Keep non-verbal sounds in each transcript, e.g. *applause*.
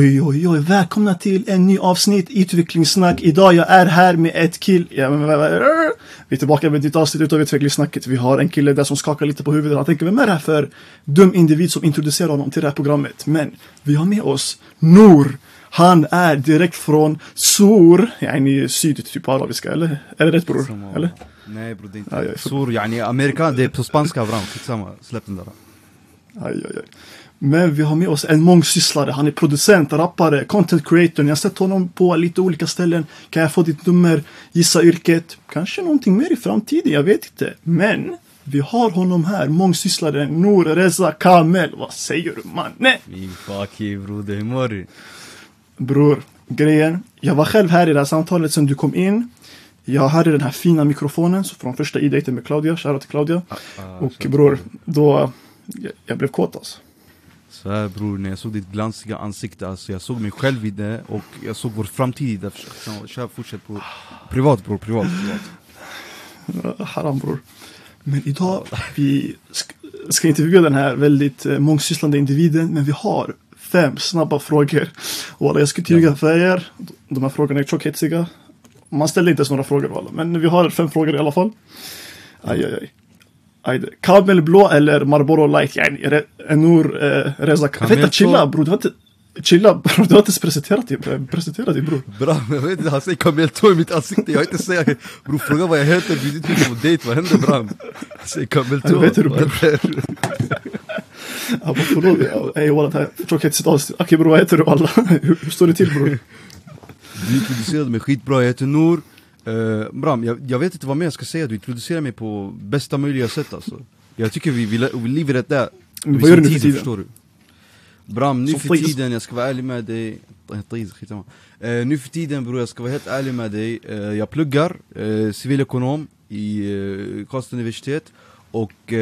Oj, oj, oj. Välkomna till en ny avsnitt utvecklingssnack. Idag jag är här med ett kill... Ja, men, vi är tillbaka med ett nytt avsnitt utav utvecklingssnacket. Vi har en kille där som skakar lite på huvudet. Han tänker, vem är det här för dum individ som introducerar honom till det här programmet? Men vi har med oss Nor. Han är direkt från Sur, yani syd typ på arabiska, eller? Är det rätt bror? Eller? Nej bror det är inte Aj, aj, för- Sur, yani Amerika, det är på spanska bram, skitsamma, släpp den där Aj, aj, aj. Men vi har med oss en mångsysslare. Han är producent, rappare, content creator. Ni har sett honom på lite olika ställen. Kan jag få ditt nummer? Gissa yrket? Kanske någonting mer i framtiden, jag vet inte. Men vi har honom här, mångsysslaren Nour Reza Kamel. Vad säger du mannen? Min fuck you broder, hur mår du? Bror, grejen. Jag var själv här i det här samtalet sen du kom in. Jag hade den här fina mikrofonen så från första e-dejten med Claudia. Shoutout till Claudia. Och bror, då... Jag, jag blev kåt alltså. Så här bror, när jag såg ditt glansiga ansikte, alltså jag såg mig själv i det och jag såg vår framtid i det Kör, fortsätt bror Privat bror, privat, privat Haram bror. Men idag, vi sk- ska intervjua den här väldigt eh, mångsysslande individen, men vi har fem snabba frågor. Och jag ska intervjua för er. De här frågorna är tjockhetsiga. Man ställer inte ens några frågor men vi har fem frågor i alla fall. Aj, aj, aj. Aj det. Kamel blå eller Marlboro light? Yani, Nour eh, Reza. Vänta, chilla bror. Du har inte... Chilla bror, du har inte presenterat dig, presenterat dig bror. Bra, jag vet inte, han säger kamel tå i mitt ansikte, jag har inte säga Bror fråga vad jag heter, bjud inte mig på dejt, vad händer bram? Han säger kamel Jag tå, vet hur du händer? Ja, vad förlåt. Ey walla, det här är tråkigt avsnitt. Okej bror, vad heter du alla? *laughs* hur står det till bror? Du introducerade mig skitbra, jag heter Nour uh, Bram, jag, jag vet inte vad mer jag ska säga, du introducerar mig på bästa möjliga sätt alltså. Jag tycker vi, vi, vi that Men Vi vad gör du nu för tiden, förstår du? Bram, nu Som för tiden, jag ska vara ärlig med dig. Eh, Nu för tiden bror, jag ska vara helt ärlig med dig. Eh, Jag pluggar uh, civilekonom i uh, Karlstad universitet. Och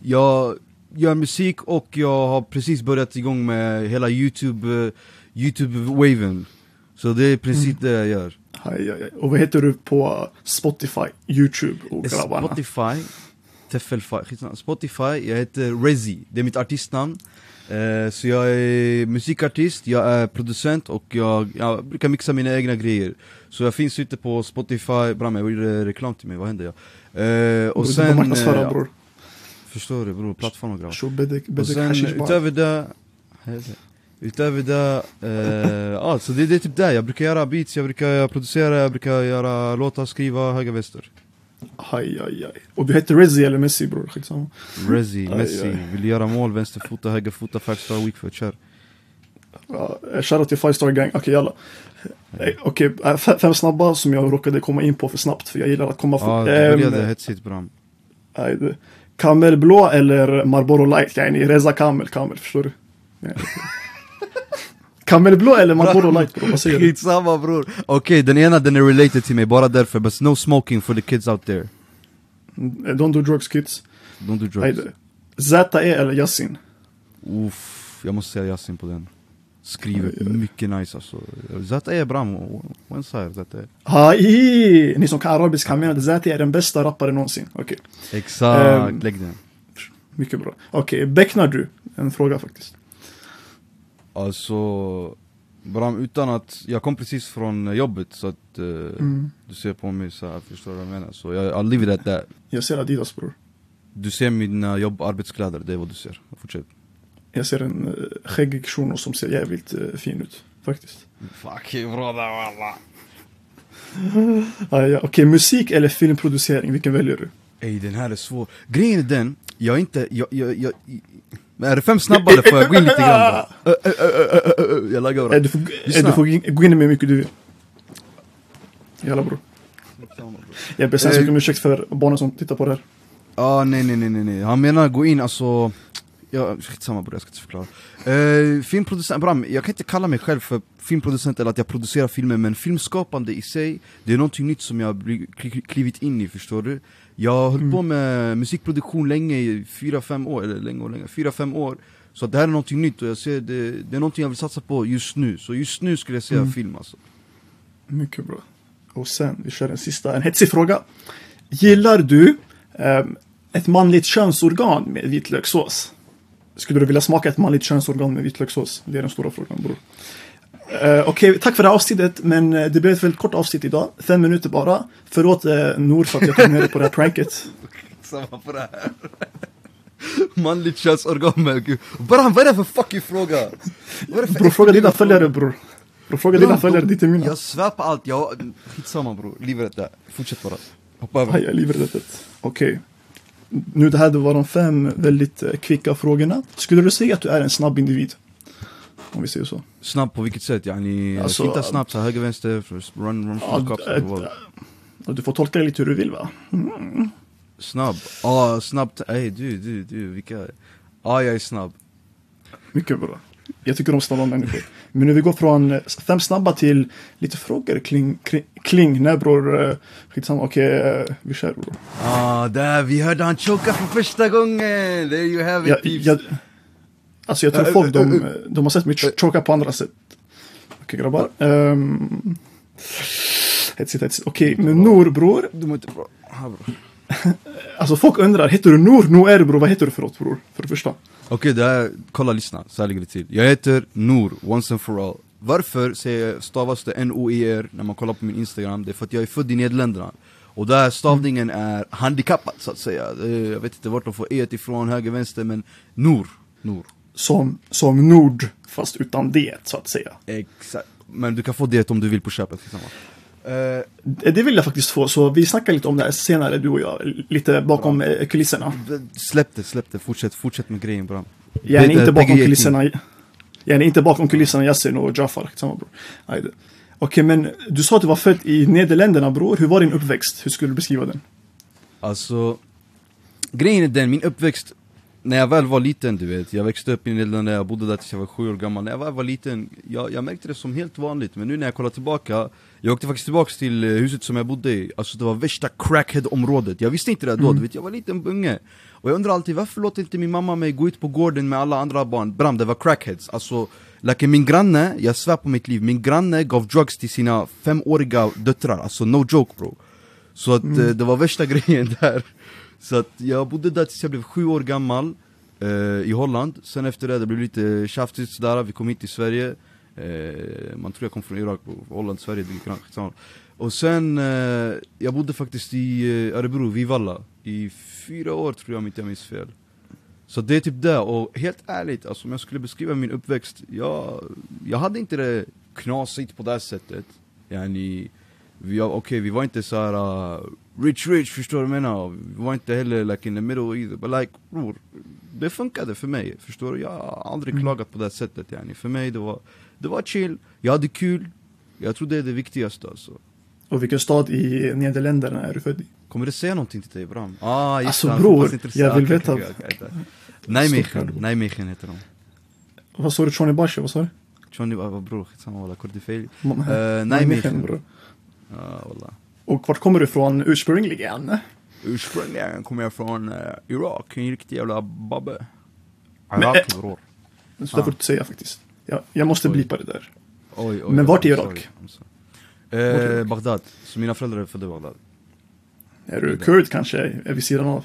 jag gör musik och jag har precis börjat igång med hela youtube, uh, youtube-waven. Så det är i princip Mm. det jag gör Aj, aj, aj. Och vad heter du på Spotify, YouTube och grabbarna? Spotify, skitsamma. Spotify, jag heter Rezi, det är mitt artistnamn eh, Så jag är musikartist, jag är producent och jag, jag brukar mixa mina egna grejer Så jag finns ute på Spotify, bram jag gjorde reklam till mig, vad händer jag? Eh, och sen, sen, marknadsföra eh, bror. förstår du bror, plattform och bedek, Och sen utöver det. Utöver det, eh, ja så det, det är typ det, jag brukar göra beats, jag brukar producera, jag brukar göra låtar, skriva, höga väster Aj, aj, aj. Och du heter Rezi eller Messi bror, skitsamma. Rezi, Aj, Messi, aj. vill göra mål, vänsterfota, högerfota, five star weak foot, kör eh, Shoutout till Five Star Gang. Okej jalla. Eh, Okej, eh, fe- fem snabba som jag råkade komma in på för snabbt för jag gillar att komma Ja, fort. du började hetsigt bram aj, Kamel blå eller Marlboro light? Yani Reza Kamel, Kamel, förstår du? Ja. Kamel blå eller Marlboro light bror, vad säger du? Skitsamma bror Okej, den ena den är related till mig, bara därför, but no smoking for the kids out there Eh, Don't do drugs kids. Don't do drugs. ZE eller Yasin? Uff, jag måste säga Yasin på den Skriver mycket nice alltså Zata är bram, one side är Hai! Ni som kan arabiska kan mena att Zati är den bästa rapparen någonsin. Okej, Exakt, Ehm, lägg den mycket bra. Okej, becknar du? En fråga faktiskt. Alltså, Bram, utan att, jag kom precis från jobbet så att eh, Mm. du ser på mig så här, förstår du vad jag menar? Så jag, I'll leave it at that Jag ser Adidas bror. Du ser mina jobb arbetskläder, det är vad du ser. Fortsätt. Jag ser en uh, skäggig shuno som ser jävligt eh, fin ut. Faktiskt. Fuck you brother walla. Ah, ja. Okej, musik eller filmproducering? Vilken väljer du? Ey den här är svår. Grejen är den, jag är inte, jag, jag, jag, men är det fem snabba eller får jag gå in lite grann bara? *laughs* Ö, ö, ö, ö, ö, ö, Jag laggar bra. du får, Lyssna. du får gå in- med hur mycket du vill. Jalla bror. Jag ber hemskt Eh. om ursäkt för barnen som tittar på det här. Ah, nej nej nej nej han menar gå in alltså Ja, skitsamma bror, jag ska inte förklara eh, Filmproducent, Bram, jag kan inte kalla mig själv för filmproducent eller att jag producerar filmer Men filmskapande i sig, det är någonting nytt som jag har klivit in i, förstår du? Jag har hållit på med musikproduktion länge, i fyra fem år, eller länge och länge, fyra fem år Så det här är någonting nytt och jag ser det, det är någonting jag vill satsa på just nu Så just nu skulle jag säga Mm. film alltså Mycket bra. Och sen, vi kör en sista, en hetsig fråga. Gillar du ehm, ett manligt könsorgan med vitlökssås? Skulle du vilja smaka ett manligt könsorgan med vitlökssås? Det är den stora frågan bror. Eh, Okej, tack för det här avsnittet, men eh, det blev ett väldigt kort avsnitt idag. Fem minuter bara. Förlåt uh, Nor för att jag kom med dig på det här pranket. *laughs* Samma på det här. Manligt könsorgan. Bara vad är det för fucking fråga? Bror, fråga dina följare bror. Bror, fråga dina följare, det inte mina. Jag svär på allt, jag... Skitsamma bror, livet där. Fortsätt bara. Hoppa över. Aj, jag är livrädd. Okej. Nu det här det var de fem väldigt eh, kvicka frågorna. Skulle du säga att du är en snabb individ? Om vi säger så. Snabb på vilket sätt? Yani, Alltså, inte snabbt, så höger, vänster, run, run, Ja, cups, du får tolka det lite hur du vill va? Snabb? Ja, snabbt, ey du, du, du, vilka? Ja, jag är snabb. Mycket bra. Jag tycker om snabba människor. Men nu vi går från eh, fem snabba till lite frågor kling, kring, kling. Nej bror, eh, skitsamma. Okej, eh, vi kör bror. Ah, där, vi hörde han choka för första gången! There you have it jag, alltså jag tror folk, äh, de, äh, de har sett mig ch- choka på andra sätt. Okej grabbar. Um, hetsigt, hetsigt. Okej, men Nor bror. Du mår inte bra. *laughs* Alltså folk undrar, heter du Nor? Noer bror, vad heter du för något bror? För det första. Okej, det här, kolla lyssna, så här ligger det till. Jag heter Noor, once and for all. Varför säger jag, stavas det N-O-E-R när man kollar på min Instagram? Det är för att jag är född i Nederländerna. Och där stavningen är handikappad så att säga. Jag vet inte vart de får E ifrån, höger, vänster, men Noor. Noor. Som, som Nord, fast utan det så att säga. Exakt. Men du kan få det om du vill på köpet. skitsamma. Eh, Det vill jag faktiskt få, så vi snackar lite om det här senare du och jag. Lite bakom eh, kulisserna. släpp det, släpp det. Fortsätt, fortsätt med grejen bram. Jag är inte bakom kulisserna. Jag är inte bakom kulisserna Yasin och Jafar. Samma bror. Okej, men du sa att du var född i Nederländerna bror. Hur var din uppväxt? Hur skulle du beskriva den? Alltså, grejen är den, min uppväxt, när jag väl var liten du vet, jag växte upp i Nederländerna, jag bodde där tills jag var sju år gammal, när jag väl var liten, jag, jag märkte det som helt vanligt, men nu när jag kollar tillbaka, jag åkte faktiskt tillbaks till eh, huset som jag bodde i, alltså det var värsta crackhead-området, jag visste inte det då, du vet, jag var liten unge, och jag undrar alltid varför låter inte min mamma mig gå ut på gården med alla andra barn, bram det var crackheads, alltså Like min granne, jag svär på mitt liv, min granne gav drugs till sina femåriga döttrar, alltså no joke bro. Så att eh, det var värsta *laughs* grejen där så att jag bodde där tills jag blev sju år gammal eh, I Holland, sen efter det, det blev lite tjafsigt sådär, vi kom hit till Sverige eh, Man tror jag kom från Irak. Holland, Sverige, det är rankt, skitsamma. Och sen, eh, jag bodde faktiskt i eh, Örebro, Vivalla I fyra år tror jag om inte jag minns fel så det är typ det, och helt ärligt, alltså, om jag skulle beskriva min uppväxt, jag, jag hade inte det knasigt på det här sättet yani, vi, Okej, vi var inte så här uh, rich rich, förstår du vad jag menar? Vi var inte heller like in the middle either, but like bror, det funkade för mig, förstår du? Jag har aldrig klagat på det sättet yani. För mig det var, det var chill, jag hade kul, jag tror det är det viktigaste alltså Och vilken stad i Nederländerna är du född i? Kommer det säga någonting till dig Bram? Ah, just Alltså, han bror, jag vill veta-. Nijmegen, Nijmegen heter de Vad sa du? Tjonibashi? Vad sa du? Johnny var bror, skitsamma walla, kordifejl Man- Eh, Nijmegen, Nijmegen bror. Ja walla Och vart kommer du ifrån ursprungligen? Ursprungligen kommer jag från uh, Irak, en riktig jävla babbe Irak eh, bror Så det får du inte säga faktiskt. Jag, jag måste blipa det där. Oj, oj, Men vart i Irak? Eh? Bagdad, så mina föräldrar är födda i Bagdad Är du kurd kanske? Är vid sidan av?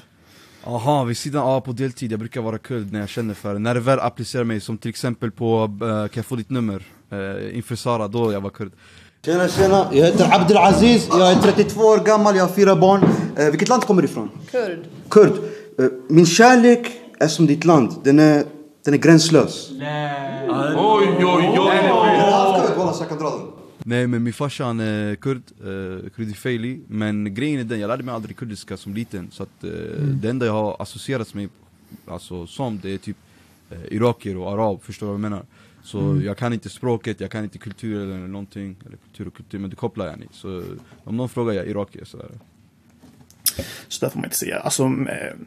Aha, vid sidan av på deltid, jag brukar vara kurd när jag känner för det När det väl applicerar mig, som till exempel på, eh, kan jag få ditt nummer? Uh, inför Sara, då jag var kurd Tjena tjena, jag heter Abdelaziz, jag är 32 år gammal, jag har fyra barn. Eh, vilket land kommer du ifrån? Kurd. Kurd. Eh, min kärlek är som ditt land, den är, den är gränslös. Oj, oj, oj. Jag kan dra den. Nej men min farsa han är kurd, uh, kurdifejli Men grejen är den, jag lärde mig aldrig kurdiska som liten Så att eh, det enda jag har associerats med alltså, som det är typ uh, irakier och arab, förstår du vad jag menar? Så jag kan inte språket, jag kan inte kultur eller någonting Eller kultur och kultur, men du kopplar yani Så om någon frågar jag irakier sådär Så där får man inte säga. Alltså,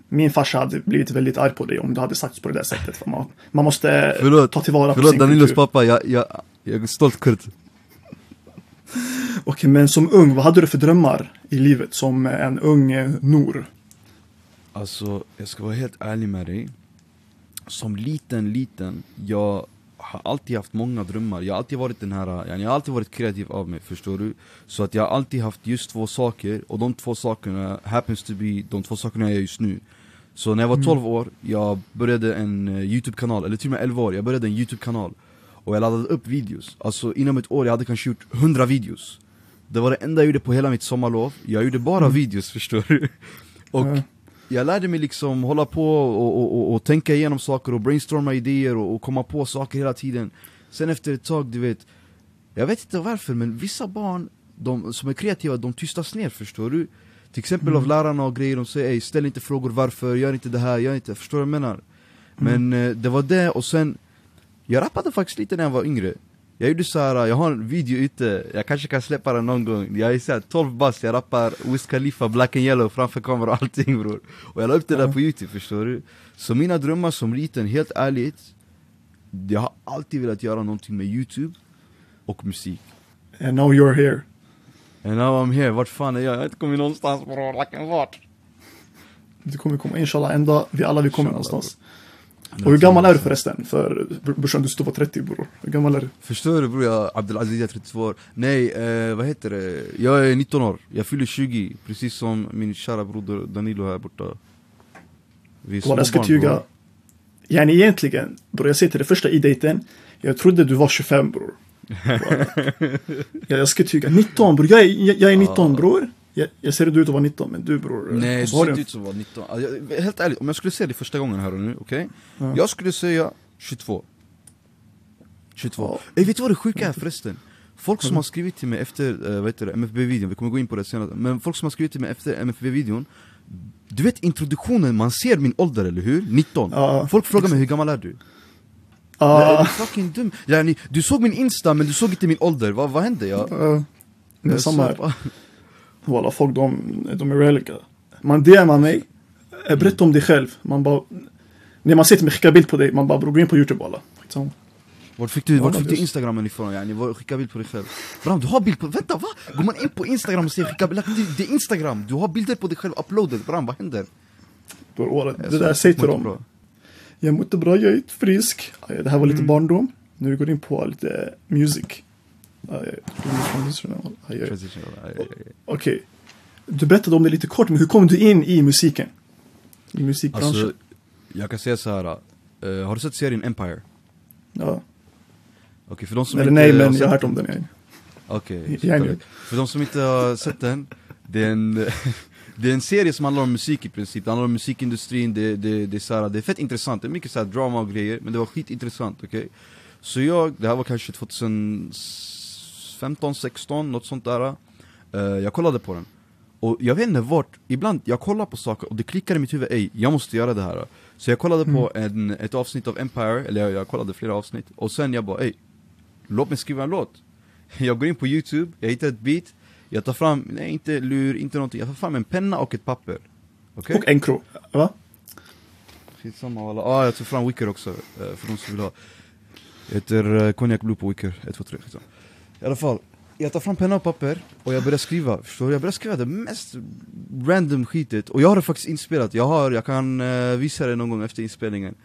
min farsa hade blivit väldigt arg på dig om du hade sagt på det där sättet. För man, man måste Förlåt, ta tillvara på förlåt sin Danilos kultur. pappa, jag, jag, jag är stolt kurd *laughs* Okej, men som ung, vad hade du för drömmar i livet som en ung eh, Nor? Alltså, jag ska vara helt ärlig med dig Som liten, liten, jag har alltid haft många drömmar. Jag har alltid varit den här, jag har alltid varit kreativ av mig, förstår du? Så att jag har alltid haft just två saker, och de två sakerna happens to be de två sakerna jag gör just nu. Så när jag var 12 år, jag började en eh, youtube-kanal, eller till och med 11 år, jag började en youtube-kanal. Och jag laddade upp videos, alltså inom ett år, jag hade kanske gjort 100 videos. Det var det enda jag gjorde på hela mitt sommarlov, jag gjorde bara videos förstår du? Och Ja. Jag lärde mig liksom hålla på och, och, och, och tänka igenom saker och brainstorma idéer och, komma på saker hela tiden. Sen efter ett tag, du vet Jag vet inte varför, men vissa barn de, som är kreativa, de tystas ner förstår du? Till exempel av lärarna och grejer, de säger Ey, ställ inte frågor varför, gör inte det här, gör inte, förstår du vad jag menar? Men eh, det var det, och sen Jag rappade faktiskt lite när jag var yngre Jag gjorde såhär, jag har en video ute, jag kanske kan släppa den någon gång. Jag är såhär 12 bast, jag rappar Wiz Khalifa, Black and Yellow framför kamera och allting bror. Och jag la upp det där på youtube förstår du? Så mina drömmar som liten, helt ärligt Jag har alltid velat göra någonting med youtube och musik. And now you're here. And now I'm here, vart fan är jag? Jag har inte kommit någonstans bror, lacken vart? Du kommer komma, inshallah, en dag vi alla vi kommer Inshallah, någonstans. Och hur gammal är du förresten? För br- brorsan, du står på 30 bror. Hur gammal är du? Förstår du bror, jag Abdelaziz är 32 år Nej, eh, vad heter det? Jag är 19 år, jag fyller 20 Precis som min kära broder Danilo här borta Vi är jag ska bror. Yani egentligen, bror jag säger till det första i-dejten, jag trodde du var 25 bror. *laughs* Ja, jag ska tyga. 19 bror, jag är, jag, jag är 19 bror. Jag, jag ser ut att vara 19 men du bror. Nej, du ser du inte ut att vara 19 alltså, jag, Helt ärligt, om jag skulle säga det första gången här och nu, okej? Ja. Jag skulle säga 22 22 Ja. Ey, vet du vad det sjuka är förresten? Folk som har skrivit till mig efter, uh, vad det, MFB-videon, vi kommer gå in på det senare Men folk som har skrivit till mig efter MFB-videon Du vet introduktionen, man ser min ålder eller hur? 19 Ja. Folk frågar mig hur gammal är du? Jag är fucking dum ja, ni, Du såg min insta men du såg inte min ålder, vad, vad hände? Jag, ja. det är samma här. Walla, folk de, de är religa. Man DMar mig, eh, berätta om dig själv. Man bara, när man ser till mig, skicka bild på dig, man bara bror gå in på youtube walla. Skitsamma. Vart fick du, vart fick du just. instagrammen ifrån? Yani, var, skicka bild på dig själv Bram, du har bild på, vänta va? Går man in på instagram och säger skicka bild, det, är instagram, du har bilder på dig själv uploaded Bram, vad händer? Bror, Jag det där, såg- säg till dem. Jag mår inte bra, jag är inte frisk. Det här var lite Mm. barndom. Nu vi går in på lite music. Okej. Du berättade om det lite kort, men hur kom du in i musiken? I musikbranschen? Alltså, jag kan säga så här. eh, har du sett serien Empire? ja. Okej, för de som Eller inte nej, men jag har hört om den. Ja. Okej, *laughs* nu. för de som inte har sett den, det är en, *laughs* det är en serie som handlar om musik i princip, det handlar om musikindustrin, det, det, det, är, så här, det är fett intressant, det är mycket så drama och grejer, men det var skitintressant, okej? Så jag, det här var kanske 2015, 16, något sånt där, eh, jag kollade på den. Och jag vet inte vart, ibland, jag kollar på saker och det klickar i mitt huvud, ej, jag måste göra det här. Så jag kollade på en, ett avsnitt av Empire, eller jag, jag kollade flera avsnitt, och sen jag bara, ej, låt mig skriva en låt. *laughs* Jag går in på youtube, jag hittar ett beat Jag tar fram, nej inte lur, inte någonting, jag tar fram en penna och ett papper. Okej? Och Encro. Va? Skitsamma walla, ah, jag tog fram Wicker också, eh, för de som vill ha. Jag heter uh, Cognac Blue på Wicker, 1, 2, 3, skitsamma I alla fall, jag tar fram penna och papper och jag börjar skriva, förstår du? Jag börjar skriva det mest random skitet Och jag har det faktiskt inspelat, jag har, jag kan eh, visa det någon gång efter inspelningen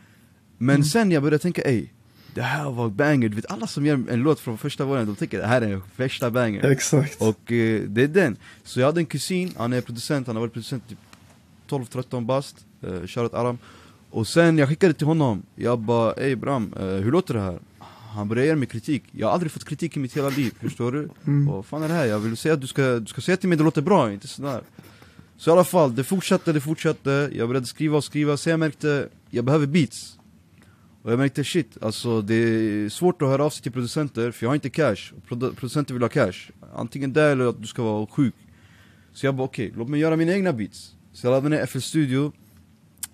Men sen jag började tänka, ey det här var banger, du vet alla som gör en låt från första början, de tänker det här är värsta banger Exakt. och eh, det är den. Så jag hade en kusin, han är producent, han har varit producent typ 12-13 bast, eh, Aram. Och sen jag skickade till honom, jag bara ey Bram, eh, hur låter det här? Han började ge mig kritik, jag har aldrig fått kritik i mitt hela liv, förstår du? Mm. Vad fan är det här? Jag vill säga att du ska, du ska säga till mig det låter bra, inte sådär. Så i alla fall, det fortsatte, det fortsatte, jag började skriva och skriva, sen jag märkte, jag behöver beats. Och jag märkte shit, alltså det är svårt att höra av sig till producenter för jag har inte cash, och produ- producenter vill ha cash. Antingen det eller att du ska vara sjuk. Så jag bara okej, låt mig göra mina egna beats. Så jag laddade ner FL Studio.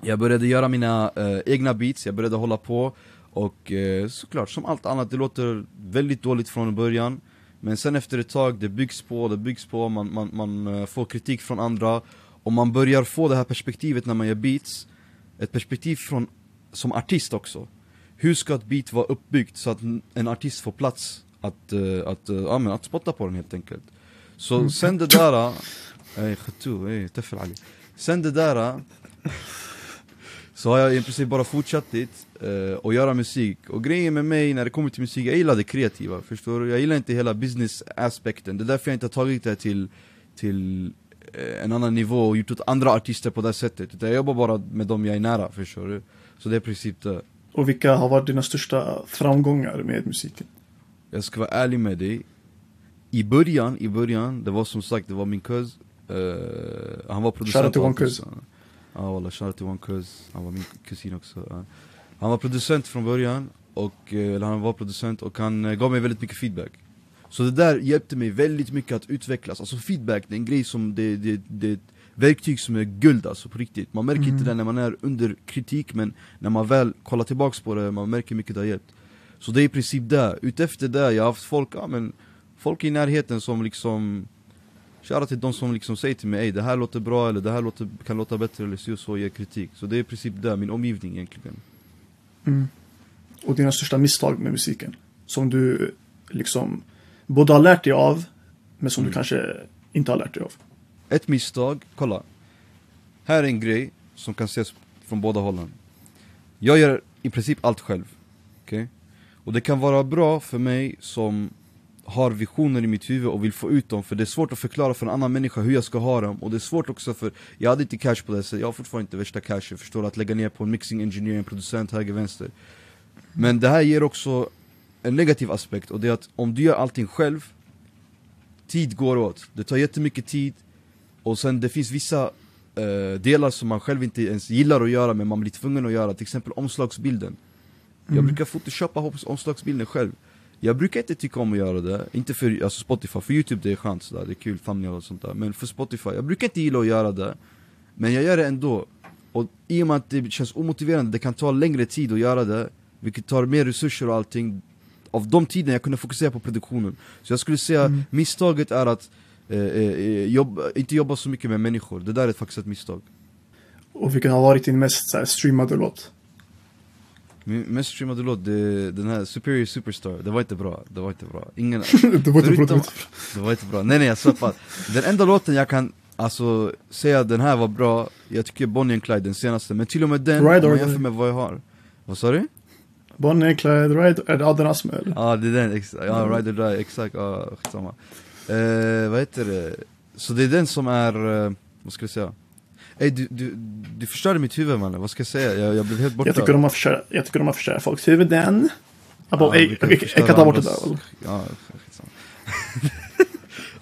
Jag började göra mina eh, egna beats, jag började hålla på Och eh, såklart, som allt annat, det låter väldigt dåligt från början. Men sen efter ett tag, det byggs på, det byggs på, man, man, man eh, får kritik från andra. Och man börjar få det här perspektivet när man gör beats. Ett perspektiv från, som artist också. Hur ska ett beat vara uppbyggt så att en artist får plats att, eh, att, uh, ja, men att spotta på den helt enkelt? Så sen det där, ey *laughs* khattu, ey Sen det där så har jag i princip bara fortsatt dit eh, och göra musik. Och grejen med mig när det kommer till musik, jag gillar det kreativa, förstår du? Jag gillar inte hela business-aspekten, det är därför jag inte har tagit det till, till eh, en annan nivå och gjort åt andra artister på det sättet. Utan jag jobbar bara med dem jag är nära, förstår du? Så det är i princip det. Och vilka har varit dina största framgångar med musiken? Jag ska vara ärlig med dig. I början, i början, det var som sagt, det var min cuz uh, Han var producent Shoutout till One allt Ja walla, shoutout till One Cuz. Han var min kusin också. Ja. Han var producent från början, och, eh, eller han var producent och han eh, gav mig väldigt mycket feedback. Så det där hjälpte mig väldigt mycket att utvecklas, alltså feedback det är en grej som, det, det, det är ett verktyg som är guld alltså på riktigt. Man märker Mm. inte det när man är under kritik men när man väl kollar tillbaks på det, man märker hur mycket det har hjälpt. Så det är i princip det, utefter det, jag har haft folk, ja men Folk i närheten som liksom Shoutout till de som liksom säger till mig det här låter bra eller det här låter, kan låta bättre eller så ger kritik Så det är i princip det, min omgivning egentligen Mm. Och dina största misstag med musiken? Som du liksom både har lärt dig av, men som Mm. du kanske inte har lärt dig av. Ett misstag, kolla Här är en grej som kan ses från båda hållen Jag gör i princip allt själv, okej? Och det kan vara bra för mig som har visioner i mitt huvud och vill få ut dem För det är svårt att förklara för en annan människa hur jag ska ha dem. Och det är svårt också för, jag hade inte cash på det så jag har fortfarande inte värsta cashen Förstår du? Att lägga ner på en mixing engineer, en producent, höger, vänster. Men det här ger också en negativ aspekt och det är att om du gör allting själv Tid går åt, det tar jättemycket tid Och sen det finns vissa eh, delar som man själv inte ens gillar att göra men man blir tvungen att göra, till exempel omslagsbilden. Jag Mm. brukar photoshoppa omslagsbilden själv Jag brukar inte tycka om att göra det, inte för alltså Spotify, för youtube det är skönt sådär, det är kul, thumbnail och sånt där. Men för Spotify, jag brukar inte gilla att göra det. Men jag gör det ändå. Och i och med att det känns omotiverande, det kan ta längre tid att göra det Vilket tar mer resurser och allting Av de tiderna jag kunde fokusera på produktionen. Så jag skulle säga, Mm. misstaget är att eh, eh, jobba, inte jobba så mycket med människor, det där är faktiskt ett misstag. Och vilken har varit din mest här, streamade låt? Mest streamade låt, det, den här Superior Superstar, det var inte bra, det var inte bra Ingen, *laughs* det var inte bra. det var inte bra. det var inte bra, nej nej jag svär på Den enda låten jag kan alltså säga den här var bra, jag tycker Bonnie and Clyde den senaste Men till och med den, Ride om man jämför med vad jag har Vad sa du? Bonnie, Clyde, Ride, är det Adnan Asme eller? Ja det är den, ex- ja Ride or Die, exakt, ja skitsamma eh, Vad heter det? Så det är den som är, eh, vad ska jag säga? Ey du, du, du förstörde mitt huvud mannen, vad ska jag säga? Jag, jag blev helt borta Jag tycker de har förstört, jag tycker de har förstört folks huvuden. Ja, kan jag, kan ta bort det där. eller? Ja,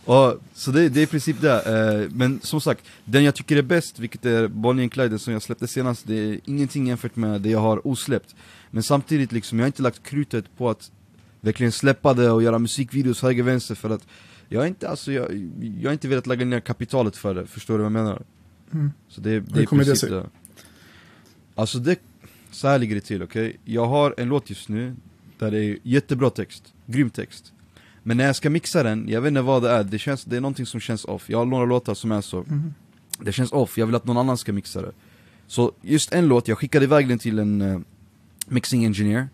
och, *laughs* så det, det är i princip det, eh, men som sagt, den jag tycker är bäst, vilket är Bonnie and Clyde som jag släppte senast, det är ingenting jämfört med det jag har osläppt Men samtidigt liksom, jag har inte lagt krutet på att verkligen släppa det och göra musikvideos höger vänster för att jag har inte, alltså, jag, jag har inte velat lägga ner kapitalet för det, förstår du vad jag menar? Mm. Så det, det Hur kommer det sig? det Alltså det, så här ligger det till, okej? Jag har en låt just nu, där det är jättebra text, grym text Men när jag ska mixa den, jag vet inte vad det är, det, känns, det är någonting som känns off Jag har några låtar som är så, Mhm. det känns off, jag vill att någon annan ska mixa det Så just en låt, jag skickade iväg den till en eh, mixing engineer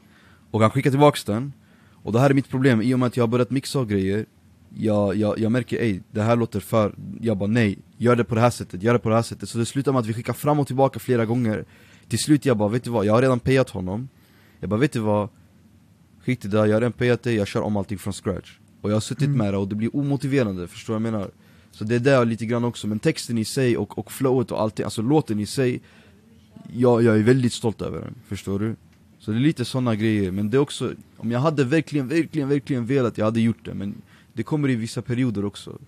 Och han skickade tillbaks den Och det här är mitt problem, i och med att jag har börjat mixa och grejer jag, jag, jag märker ej, det här låter för... Jag bara nej, gör det på det här sättet, gör det på det här sättet Så det slutar med att vi skickar fram och tillbaka flera gånger Till slut jag bara, vet du vad, jag har redan payat honom Jag bara, vet du vad? Skit i det, jag har redan payat dig, jag kör om allting från scratch Och jag har suttit Mm. med det och det blir omotiverande, förstår du vad jag menar? Så det är där lite grann också, men texten i sig och, och flowet och allting, alltså låten i sig jag, jag är väldigt stolt över den, förstår du? Så det är lite sådana grejer, men det är också Om jag hade verkligen, verkligen, verkligen velat, jag hade gjort det Men det kommer i vissa perioder också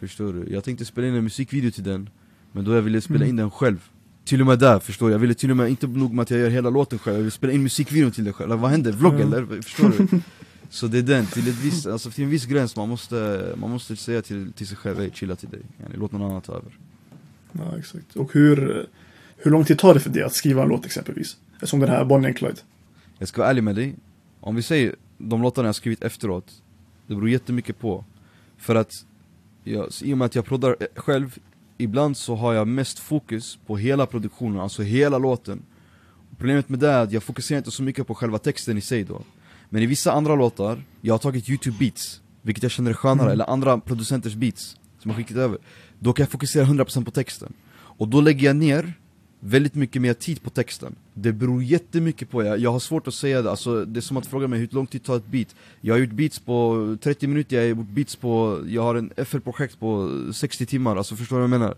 Förstår du? Jag tänkte spela in en musikvideo till den Men då jag ville spela Mm. in den själv Till och med där, förstår du? Jag ville till och med, inte nog med att jag gör hela låten själv Jag vill spela in musikvideon till den själv, vad händer? Vlogg eller? Förstår du? *laughs* Så det är den, till, ett visst, alltså till en viss gräns, man måste, man måste säga till, till sig själv Ey, chilla till dig, yani, låt någon annan ta över Ja, exakt. Och hur, hur lång tid tar det för dig att skriva en låt exempelvis? Som den här Bonnie and Clyde. Jag ska vara ärlig med dig, om vi säger de låtarna jag skrivit efteråt Det beror jättemycket på. För att, jag, i och med att jag proddar eh, själv Ibland så har jag mest fokus på hela produktionen, alltså hela låten. Problemet med det är att jag fokuserar inte så mycket på själva texten i sig då. Men i vissa andra låtar, jag har tagit youtube beats Vilket jag känner är skönare, Mm. eller andra producenters beats Som har skickat över Då kan jag fokusera 100% på texten. Och då lägger jag ner väldigt mycket mer tid på texten. Det beror jättemycket på, jag, jag har svårt att säga det, alltså, det är som att fråga mig hur lång tid tar ett beat? Jag har gjort beats på 30 minuter, jag har gjort beats på, jag har en FL-projekt på 60 timmar, alltså förstår du vad jag menar?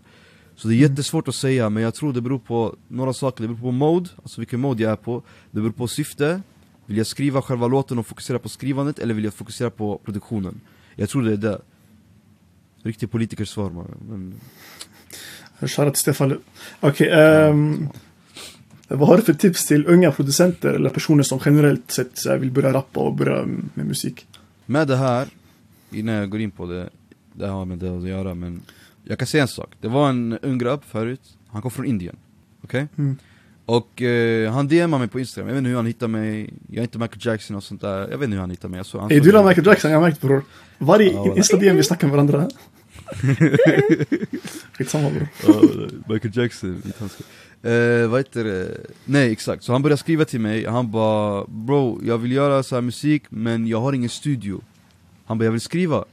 Så det är jättesvårt att säga, men jag tror det beror på några saker, det beror på mode, alltså vilken mode jag är på. Det beror på syfte, vill jag skriva själva låten och fokusera på skrivandet eller vill jag fokusera på produktionen? Jag tror det är det. Riktig politikersvar man. men Shoutout till Stefan Löf. Okej, ehm, vad har du för tips till unga producenter eller personer som generellt sett vill börja rappa och börja med musik? Med det här, innan jag går in på det, det har med det att göra men Jag kan säga en sak, det var en ung grabb förut, han kom från Indien, okej? Mm. Och eh, han DMade mig på Instagram, jag vet inte hur han hittade mig, jag är inte Michael Jackson och sånt där, jag vet inte hur han hittade mig jag såg, han Ey, du gillar. Michael Jackson, jag har märkt bror. Varje Ja, insta DM vi snackar med varandra. *laughs* Skitsamma bro. Ja, Michael Jackson, inte hans eh, Vad heter det? Nej exakt, så han började skriva till mig, han bara Bro, jag vill göra så här musik men jag har ingen studio. Han bara, jag vill skriva.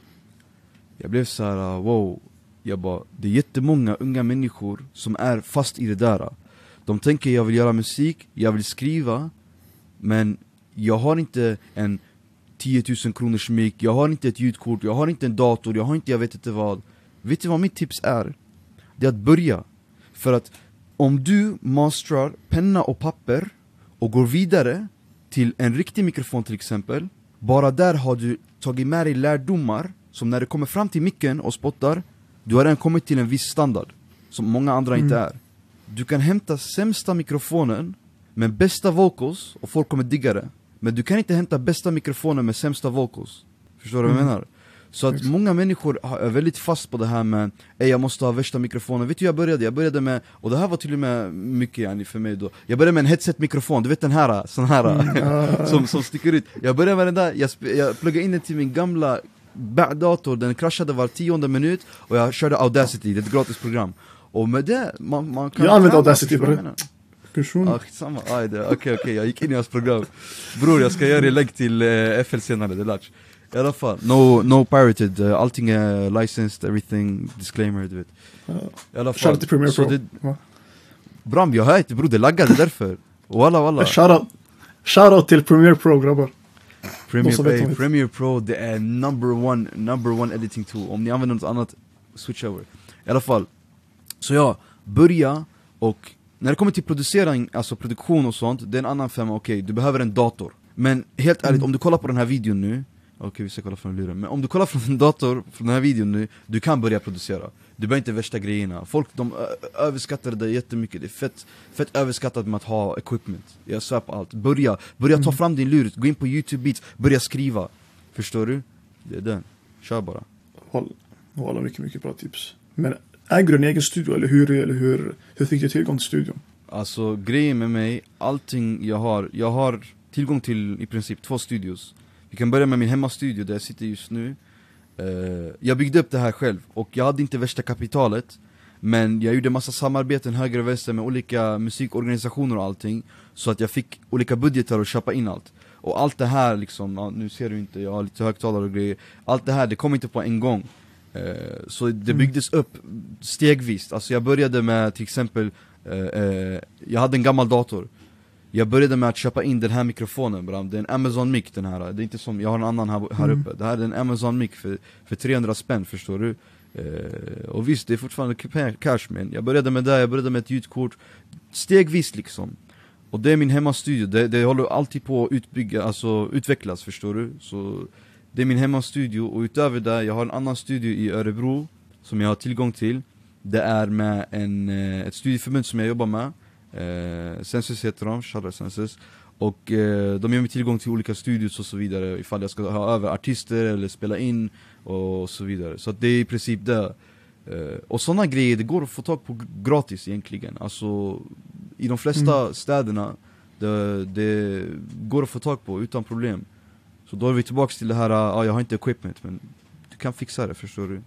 Jag blev så här: ah, wow. Jag bara, det är jättemånga unga människor som är fast i det där. De tänker jag vill göra musik, jag vill skriva Men jag har inte en 10 000 kronors mic, jag har inte ett ljudkort, jag har inte en dator, jag har inte jag vet inte vad Vet du vad mitt tips är? Det är att börja. För att om du masterar penna och papper och går vidare till en riktig mikrofon till exempel, bara där har du tagit med dig lärdomar som när du kommer fram till micken och spottar, du har redan kommit till en viss standard som många andra inte är. Du kan hämta sämsta mikrofonen med bästa vocals och folk kommer digga det. Men du kan inte hämta bästa mikrofonen med sämsta vocals. Förstår du vad jag menar? Så att många människor är väldigt fast på det här med Ey jag måste ha värsta mikrofonen, vet du jag började? Jag började med, och det här var till och med mycket yani för mig då Jag började med en headset-mikrofon, du vet den här, sån här *laughs* som, som sticker ut Jag började med den där, jag, jag pluggade in den till min gamla dator, den kraschade var tionde minut Och jag körde Audacity, det är ett gratis program Och med det, man, man kan Jag använder Audacity, bror. Person. Ja skitsamma, det, okej okej jag gick in i hans program Bror jag ska göra det lägg till eh, FL senare, det är latch I alla fall, no, no pirated, eh, allting är licensed, everything, disclaimer du vet I alla fall, så Pro. det? Bram jag hör inte bror, det laggade därför Walla walla Shoutout. Shoutout till Premiere Pro grabbar. Premiere, det. Premiere Pro, det är number one, number one editing tool Om ni använder något annat, switch over I alla fall, så ja, börja och när det kommer till producering, alltså produktion och sånt, det är en annan femma, okej, du behöver en dator. Men helt ärligt, om du kollar på den här videon nu Okej vi ska kolla från luren, men om du kollar från en dator, från den här videon nu Du kan börja producera. Du behöver inte värsta grejerna. Folk de överskattar det jättemycket, det är fett, fett överskattat med att ha equipment. Jag svär på allt, börja, börja ta fram din lur, gå in på youtube beats, börja skriva. Förstår du? Det är den, kör bara. Walla, walla, mycket, mycket bra tips. Men äger du en egen studio eller hur, eller hur, hur fick du tillgång till studion? Alltså grejen med mig, allting jag har, jag har tillgång till i princip två studios. Vi kan börja med min hemmastudio där jag sitter just nu. Uh, Jag byggde upp det här själv och jag hade inte värsta kapitalet Men jag gjorde massa samarbeten höger och vänster med olika musikorganisationer och allting Så att jag fick olika budgetar att köpa in allt. Och allt det här liksom, ja, nu ser du inte, jag har lite högtalare och grejer. Allt det här, det kom inte på en gång. Så det byggdes upp stegvis, alltså jag började med till exempel eh, eh, Jag hade en gammal dator. Jag började med att köpa in den här mikrofonen bram, det är en Amazon mic den här. Det är inte som, jag har en annan här, här uppe. Det här är en Amazon mic för, för 300 spänn förstår du? Eh, Och visst, det är fortfarande ca- cash men Jag började med det, jag började med ett ljudkort. Stegvis liksom. Och det är min hemmastudio, det, det håller alltid på att utbygga, alltså utvecklas förstår du? Så det är min hemmastudio och utöver det, jag har en annan studio i Örebro Som jag har tillgång till. Det är med en, eh, ett studieförbund som jag jobbar med. Eh, Sensus heter de, shoutout Sensus. Och eh, de ger mig tillgång till olika studios och så vidare Ifall jag ska ha över artister eller spela in och så vidare. Så det är i princip det. Eh, Och sådana grejer, det går att få tag på gratis egentligen. Alltså i de flesta städerna det, det går att få tag på utan problem Så då är vi tillbaks till det här, ja jag har inte equipment men du kan fixa det förstår du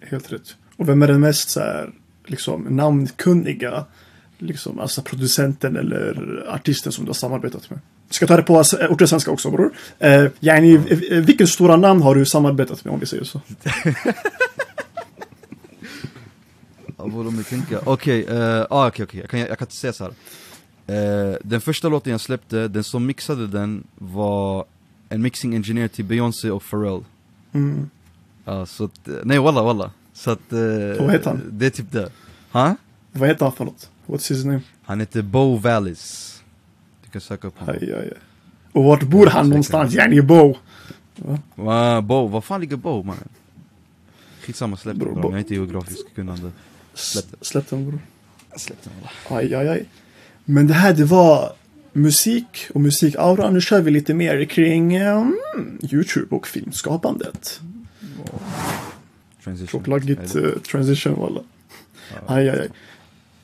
Helt rätt. Och vem är den mest så här, liksom, namnkunniga liksom, alltså producenten eller artisten som du har samarbetat med? Ska ta det på äh, ordet svenska också bror? Eh, yani, eh, vilken stora namn har du samarbetat med om vi säger så? *laughs* Okej, eh, ah, okej, okej. Jag, kan, inte säga så här. Eh, den första låten jag släppte, den som mixade den var en mixing engineer till Beyoncé och Pharrell. Mm. Ja, så att, nej walla walla. Så att, eh, Vad heter han? Det är typ det. Ha? Vad heter han för något? What's his name? Han heter Bo Vallis. Du kan söka upp honom. Aj, aj, aj. Och vart bor han någonstans? Yani Bo? Va, Bo, var fan ligger Bo mannen? Skitsamma, släpp den bra. Bo- Jag är inte geografiskt kunnande. Släpp, släpp den bror. Släpp den. Aj, aj, aj. Men det här det var musik och musikaura. Nu kör vi lite mer kring mm, Youtube och filmskapandet. Eller- uh, transition walla. Aj, aj, aj.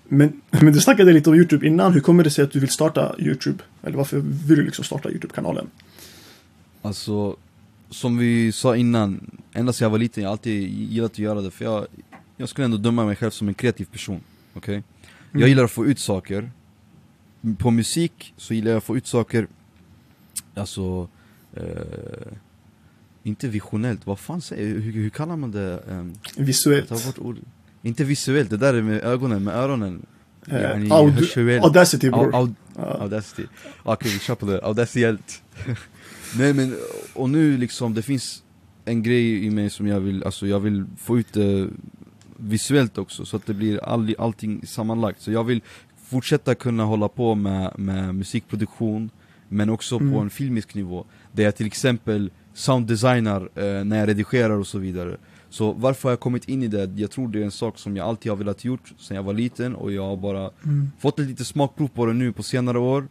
Men, *laughs* men du snackade lite om Youtube innan. Hur kommer det sig att du vill starta Youtube? Eller varför vill du liksom starta Youtube-kanalen? Alltså, som vi sa innan, ända sedan jag var liten, jag har alltid gillat att göra det för jag, jag skulle ändå döma mig själv som en kreativ person, okej? Jag Mm. gillar att få ut saker, på musik så gillar jag att få ut saker, alltså, eh, inte visionellt, vad fan säger hur, hur kallar man det? Um, Visuellt. Inte visuellt, det där är med ögonen, med öronen. Eh, Yani Aud-. Audacity Au- bror. au- Ja. Audacity. Okej, vi kör på det. Audaciellt. *laughs* Nej men, och nu liksom, det finns en grej i mig som jag vill, alltså jag vill få ut det visuellt också, så att det blir all, allting sammanlagt. Så jag vill fortsätta kunna hålla på med, med musikproduktion, men också Mm. på en filmisk nivå. Där jag till exempel sounddesignar eh, när jag redigerar och så vidare. Så varför har jag kommit in i det? Jag tror det är en sak som jag alltid har velat gjort sedan jag var liten och jag har bara Mm. fått ett litet smakprov på det nu på senare år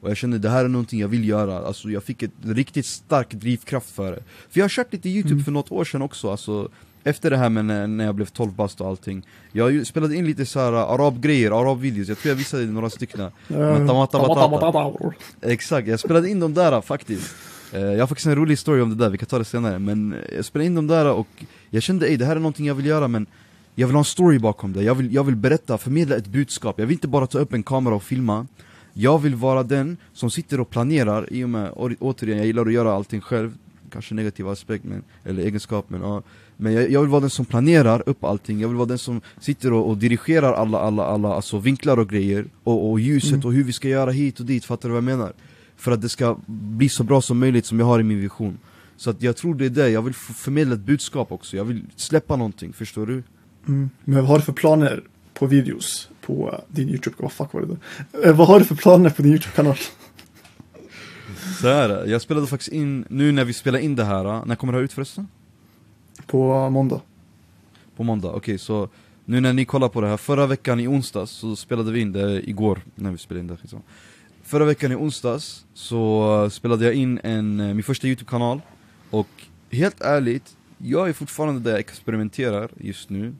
Och jag kände det här är någonting jag vill göra, alltså jag fick ett riktigt stark drivkraft för det För jag har kört lite youtube Mm. för något år sedan också, alltså Efter det här med när, när jag blev 12 bast och allting Jag ju- spelade in lite så här arabgrejer, arabvideos, jag tror jag visade några stycken. Exakt, jag spelade in dem där faktiskt. Eh, Jag har faktiskt en rolig story om det där, vi kan ta det senare. Men jag spelade in dem där och jag kände ej det här är någonting jag vill göra men Jag vill ha en story bakom det, jag vill, jag vill berätta, förmedla ett budskap. Jag vill inte bara ta upp en kamera och filma. Jag vill vara den som sitter och planerar. I och med, återigen, jag gillar att göra allting själv. Kanske negativ aspekt, men, eller egenskap men ja men jag, jag vill vara den som planerar upp allting, jag vill vara den som sitter och, och dirigerar alla, alla, alla alltså vinklar och grejer Och, och ljuset Mm. och hur vi ska göra hit och dit, fattar du vad jag menar? För att det ska bli så bra som möjligt som jag har i min vision Så att jag tror det är det, jag vill förmedla ett budskap också, jag vill släppa någonting, förstår du? Mm. Men vad har du för planer på videos på din Youtube? Vad fuck var det där? Eh, vad har du för planer på din Youtube-kanal? Så här, jag spelade faktiskt in, nu när vi spelar in det här, när kommer det här ut förresten? På måndag. På måndag, okej så Nu när ni kollar på det här, förra veckan i onsdags så spelade vi in det igår när vi spelade in det liksom. Förra veckan i onsdags så spelade jag in en, eh, min första youtube-kanal Och helt ärligt, jag är fortfarande där jag experimenterar just nu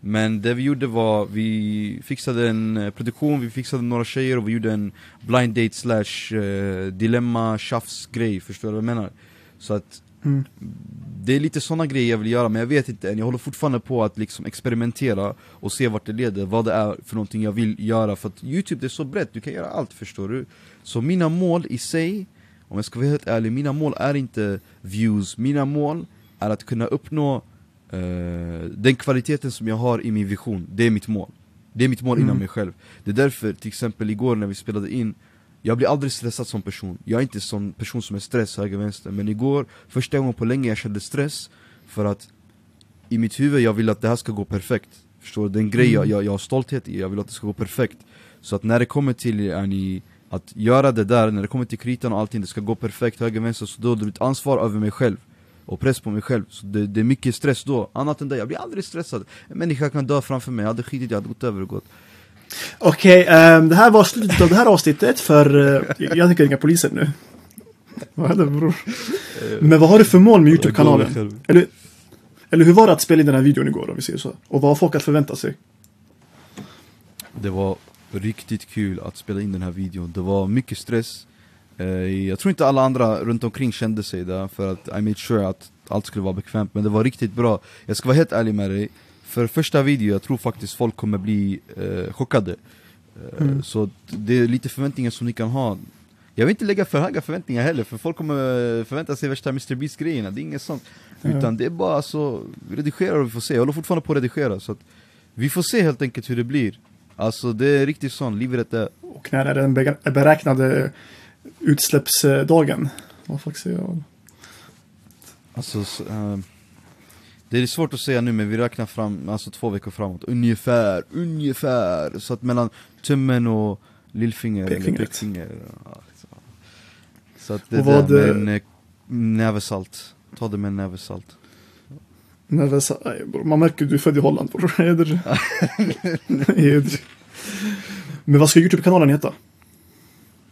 Men det vi gjorde var, vi fixade en eh, produktion, vi fixade några tjejer och vi gjorde en blind date slash eh, dilemma tjafs grej, förstår du vad jag menar? Så att Mm. det är lite såna grejer jag vill göra, men jag vet inte än. Jag håller fortfarande på att liksom experimentera och se vart det leder, vad det är för någonting jag vill göra. För att Youtube det är så brett, du kan göra allt förstår du. Så mina mål i sig, om jag ska vara helt ärlig, mina mål är inte views. Mina mål är att kunna uppnå eh, den kvaliteten som jag har i min vision. Det är mitt mål. Det är mitt mål inom Mm. mig själv. Det är därför, till exempel igår när vi spelade in jag blir aldrig stressad som person, jag är inte sån person som är stress höger vänster. Men igår, första gången på länge jag kände stress För att i mitt huvud, jag vill att det här ska gå perfekt. Förstår du? Det är en grej jag, jag, jag har stolthet i, jag vill att det ska gå perfekt. Så att när det kommer till yani, att göra det där, när det kommer till kritan och allting, det ska gå perfekt höger vänster Så då är det ett ansvar över mig själv och press på mig själv, så det, det är mycket stress då. Annat än det, jag blir aldrig stressad. En människa kan dö framför mig, jag hade skitit, jag hade gått över och gått Okej, ehm, det här var slutet av det här avsnittet för uh, jag tänker ringa polisen nu. Vad hände bror? Men vad har du för mål med Youtube-kanalen? Eller, eller hur var det att spela in den här videon igår om vi säger så? Och vad har folk att förvänta sig? Det var riktigt kul att spela in den här videon, det var mycket stress Eh, Jag tror inte alla andra runt omkring kände sig där för att I made sure att allt skulle vara bekvämt Men det var riktigt bra, jag ska vara helt ärlig med dig För första video, jag tror faktiskt folk kommer bli eh, chockade Eh, Mm. Så det är lite förväntningar som ni kan ha Jag vill inte lägga för höga förväntningar heller för folk kommer eh, förvänta sig värsta Mr Beast grejerna, det är inget sånt Ja. Utan det är bara så, vi redigerar och vi får se, jag håller fortfarande på att redigera så att Vi får se helt enkelt hur det blir Alltså det är riktigt sånt, livet är Och när är den be- beräknade utsläppsdagen? Vad säger jag? Alltså, s- eh, Det är svårt att säga nu men vi räknar fram, alltså två veckor framåt, ungefär, ungefär Så att mellan tummen och lillfinger eller Pekfingret. pekfinger ja, så. så att det Och vad, där eh, med en eh, näve salt, ta det med en näve salt det är nej, bror, man märker du är född i Holland bror. *laughs* Heder. *laughs* Heder. Men vad ska Youtube-kanalen heta?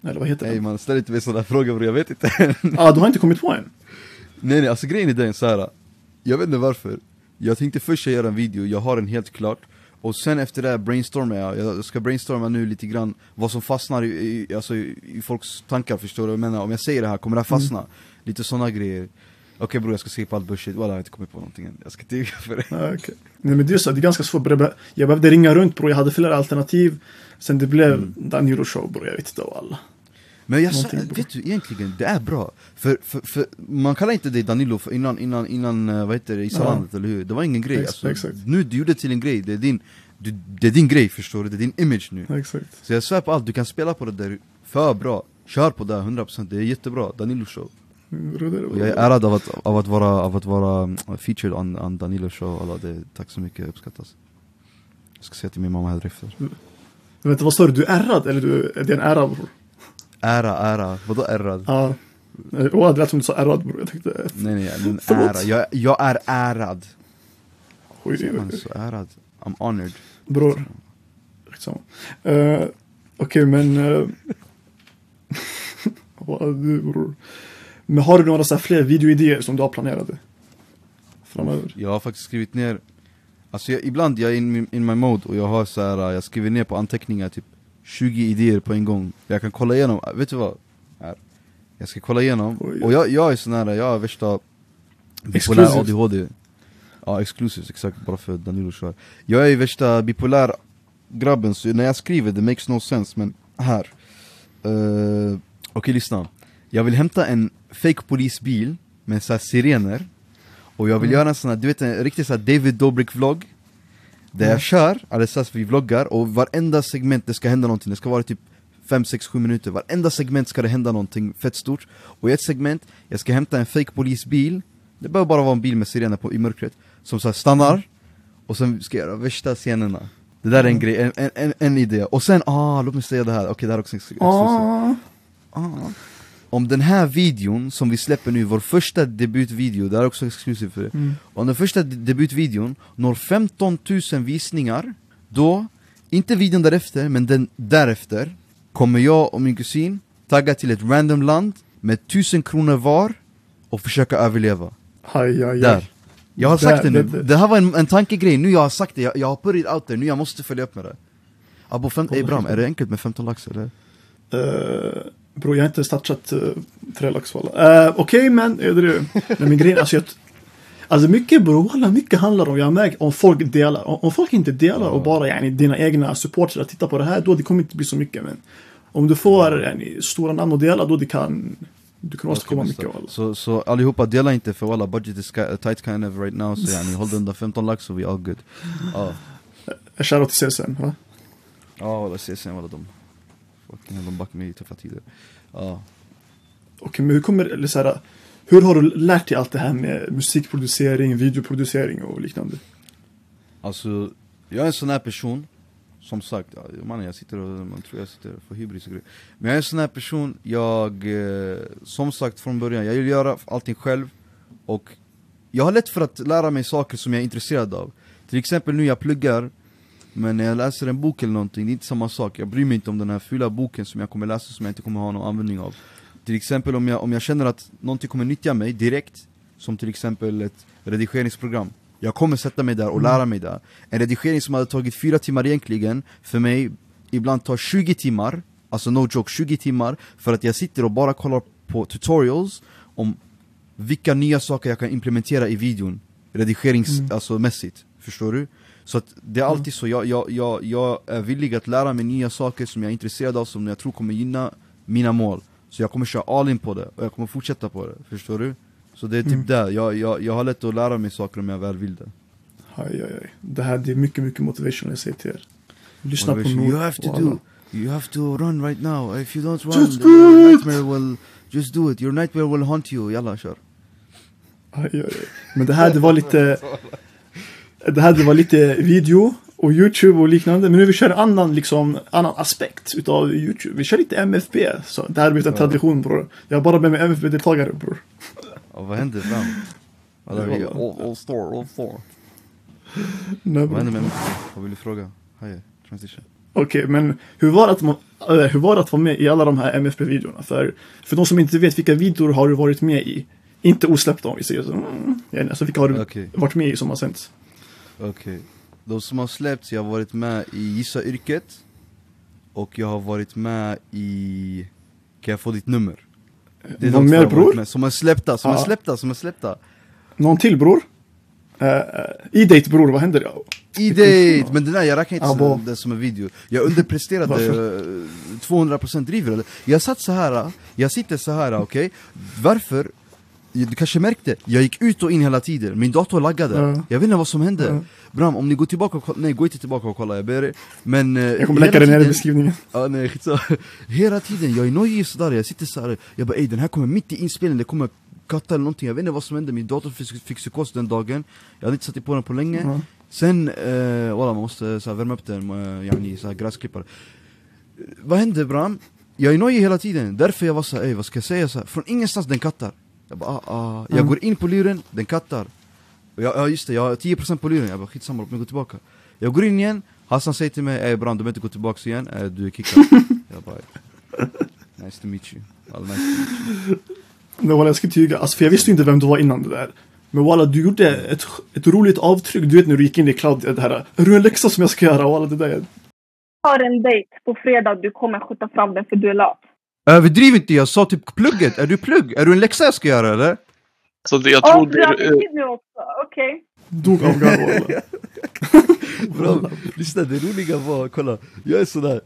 Eller vad heter Nej den? man, ställ inte mig sådana frågor bror, jag vet inte Ah, du har inte kommit på än? Nej nej, alltså grejen är den så här. Jag vet inte varför Jag tänkte först göra en video, jag har den helt klart Och sen efter det här brainstormar jag, jag ska brainstorma nu lite grann Vad som fastnar i, i, alltså, i, folks tankar, förstår du vad jag menar? Om jag säger det här, kommer det här fastna? Lite sådana grejer Okej bror jag ska skippa allt bullshit, Walla, jag har inte kommit på någonting än Jag ska ljuga för det Ah, okej. Nej men det är så, det är ganska svårt. Jag jag behövde ringa runt bror, jag hade flera alternativ. Sen det blev Mm. Danilo show bror, jag vet inte alla. Men jag sa, vet du egentligen, det är bra. För, för, för man kallar inte dig Danilo för innan, innan, innan eh, vad heter det, Isalandet eller hur? Det var ingen grej Ex- alltså, exakt. Nu du gjorde det till en grej, det är din du, Det är din grej förstår du, det är din image nu. Exakt. Så jag svär på allt, du kan spela på det där för bra. Kör på det 100%, det är jättebra, Danilo show. Och jag är ärad av att, av att vara, av att vara mm, featured on, on Danilo show, alla det, tack så mycket, uppskattas. Jag ska säga till min mamma här efter. Vänta, vad sa du? Du är ärrad? Eller du, är det en ära? bror? Ära, ära, vadå ärad? Ja. Oh, det lät som du sa ärrad bror. Jag tänkte, Nej nej, men *laughs* ära, jag, jag är ärad oj, oj, oj. så ärad? I'm honored Bror. Skitsamma. Uh, Okej, men... Uh, *laughs* vad du bror. Men har du några så fler videoidéer som du har planerade? Framöver? Jag har faktiskt skrivit ner Alltså jag, ibland jag är in, in my mode och jag har så här, jag skriver ner på anteckningar typ 20 idéer på en gång. Jag kan kolla igenom, vet du vad? Här. Jag ska kolla igenom, Oj. och jag, jag är sån här, jag är värsta bipolär. ADHD Ja, exclusive, exakt, bara för Danilo kör. Jag är värsta bipolär grabben, så när jag skriver det makes no sense, men här. Uh, Okej lyssna Jag vill hämta en fake polisbil med så sirener. Och jag vill göra en sån här, du vet en riktig så David Dobrik vlogg Där jag kör, alltså vi vloggar och varenda segment det ska hända någonting, det ska vara typ 5, 6, 7 minuter, varenda segment ska det hända någonting fett stort. Och i ett segment, jag ska hämta en fake polisbil. Det behöver bara vara en bil med sirener på, i mörkret Som så här stannar, och sen ska jag göra värsta scenerna. Det där är en grej, en, en, en, en idé, och sen, ah, låt mig säga det här, okej det här är också exclusive. Ah. Ah. Om den här videon som vi släpper nu, vår första debutvideo, det här är också exklusivt för det Mm. Om den första de- debutvideon når 15 000 visningar Då, inte videon därefter, men den därefter Kommer jag och min kusin tagga till ett random land med 1000 kronor var och försöka överleva. Aj, aj, aj. Där. Jag har sagt det nu, det- det- här var en, en tankegrej, nu jag har sagt det, jag, jag har put it out there, nu jag måste följa upp med det. Abo, fem, Bram, är det enkelt med 15 lax eller? Uh, bror, jag har inte touchat uh, tre lax walla. Uh, Okej, men är det du? Nej, men grejen, alltså jag... Alltså mycket bror, mycket handlar om, jag har märkt, om folk delar. Om, om folk inte delar och bara yani, dina egna supportrar tittar på det här, då det kommer inte bli så mycket. Men om du får yani, stora namn att dela, då det kan... Du kan åstadkomma mycket walla. Så, så allihopa, dela inte för walla budget is tight kind of right now Så yani, håll under 15 lax så vi all good Uh, Shoutout till CSN, va? ja walla CSN walla de Fucking hell, de backar mig i tuffa tider. Ja, Okej, men hur kommer eller så här, Hur har du lärt dig allt det här med musikproducering, videoproducering och liknande? alltså jag är en sån här person Som sagt, mannen jag sitter och, man tror jag sitter för hybris och grejer. Men jag är en sån här person, jag, eh, som sagt från början, jag vill göra allting själv. Och jag har lätt för att lära mig saker som jag är intresserad av. Till exempel nu jag pluggar Men när jag läser en bok eller någonting, det är inte samma sak. Jag bryr mig inte om den här fula boken som jag kommer läsa som jag inte kommer ha någon användning av. Till exempel om jag, om jag känner att någonting kommer nyttja mig direkt Som till exempel ett redigeringsprogram. Jag kommer sätta mig där och lära mig det En redigering som hade tagit fyra timmar egentligen För mig, ibland tar 20 timmar Alltså no joke, 20 timmar För att jag sitter och bara kollar på tutorials Om vilka nya saker jag kan implementera i videon Redigerings, Mm. alltså mässigt, förstår du? Så att det är alltid så, jag, jag, jag, jag är villig att lära mig nya saker som jag är intresserad av Som jag tror kommer gynna mina mål Så jag kommer köra all in på det, och jag kommer fortsätta på det, förstår du? Så det är typ Mm. det, jag, jag, jag har lätt att lära mig saker om jag väl vill det Aj, aj, aj. Det här det är mycket, mycket motivation jag säger till er. Lyssna på. Nour You have to do, you have to run right now If you don't run, Just your nightmare will, just do it Your nightmare will haunt you, yalla kör Aj, aj, aj. Men det här det var lite... *laughs* Det här det var lite video och Youtube och liknande. Men nu vi kör en annan, liksom, annan aspekt utav Youtube. Vi kör lite MFB. Så det här blivit en tradition bror. Jag har bara med mig MFB-deltagare bror. Ja, vad hände fram? Alla vi, all, all star, all star. Nej, Vad hände med mig? Vad vill du fråga? Hej, transition. Okej, men hur var, det att, man- hur var det att vara med i alla de här MFB-videorna? För, för de som inte vet, vilka videor har du varit med i? Inte osläppta om vi säger så. Mm. Alltså, vilka har du Okej. varit med i som har sänts? Okej. De som har släppts, jag har varit med i Gissa Yrket. Och jag har varit med i Kan jag få ditt nummer? Det är Någon de mer bror? med, Som är släppta, som är Ja. släppta, som är släppta. Någon till bror? Uh, E-date bror, vad händer? I date, men den där, jag räknar inte Abo. som, det som en video Jag underpresterade eh, 200% driver eller? Jag satt så här, jag sitter så här, okej? Varför? Du kanske märkte, jag gick ut och in hela tiden, min dator laggade Ja. Jag vet inte vad som hände Ja. Bram, om ni går tillbaka och nej gå inte tillbaka och kolla, jag ber er Men eh, Jag kommer lägga det ner i beskrivningen. *laughs* Ja nej skitsamma Hela tiden, jag är nojig sådär, jag sitter såhär Jag bara ey den här kommer mitt i inspelningen, det kommer katta eller någonting Jag vet inte vad som hände, min dator fick, fick psykos den dagen Jag hade inte satt på den på länge Ja. Sen, eh, walla man måste så här, värma upp den, uh, yani, så här, gräsklippare Eh, Vad hände Bram? Jag är nojig hela tiden, därför jag var såhär, ey vad ska jag säga? Så här, från ingenstans den kattar Jag bara ah, ah. Jag Mm. går in på luren, den kattar Och jag, Ja just det, jag har 10% på luren, jag bara skitsamma låt mig gå tillbaka Jag går in igen, Hassan säger till mig ey Bram du behöver inte gå tillbaka igen, eh, du är kickad *laughs* Jag bara Nice to meet you, All nice to meet you. Men walla, jag ska tyga. Alltså, för jag visste inte vem du var innan det där. Men walla, du gjorde ett, ett roligt avtryck. Du vet när du gick in i cloud, det här. Är du en läxa som jag ska göra? Walla, det där. har en dejt på fredag du kommer skjuta fram den för du är lat. Överdriv inte, jag sa typ plugget, är du plugg? Är du en läxa jag ska göra eller? Så det, jag tror det, nu också. Okej. Dog av garv. *laughs* Bra, lyssna det roliga var, kolla, jag är sådär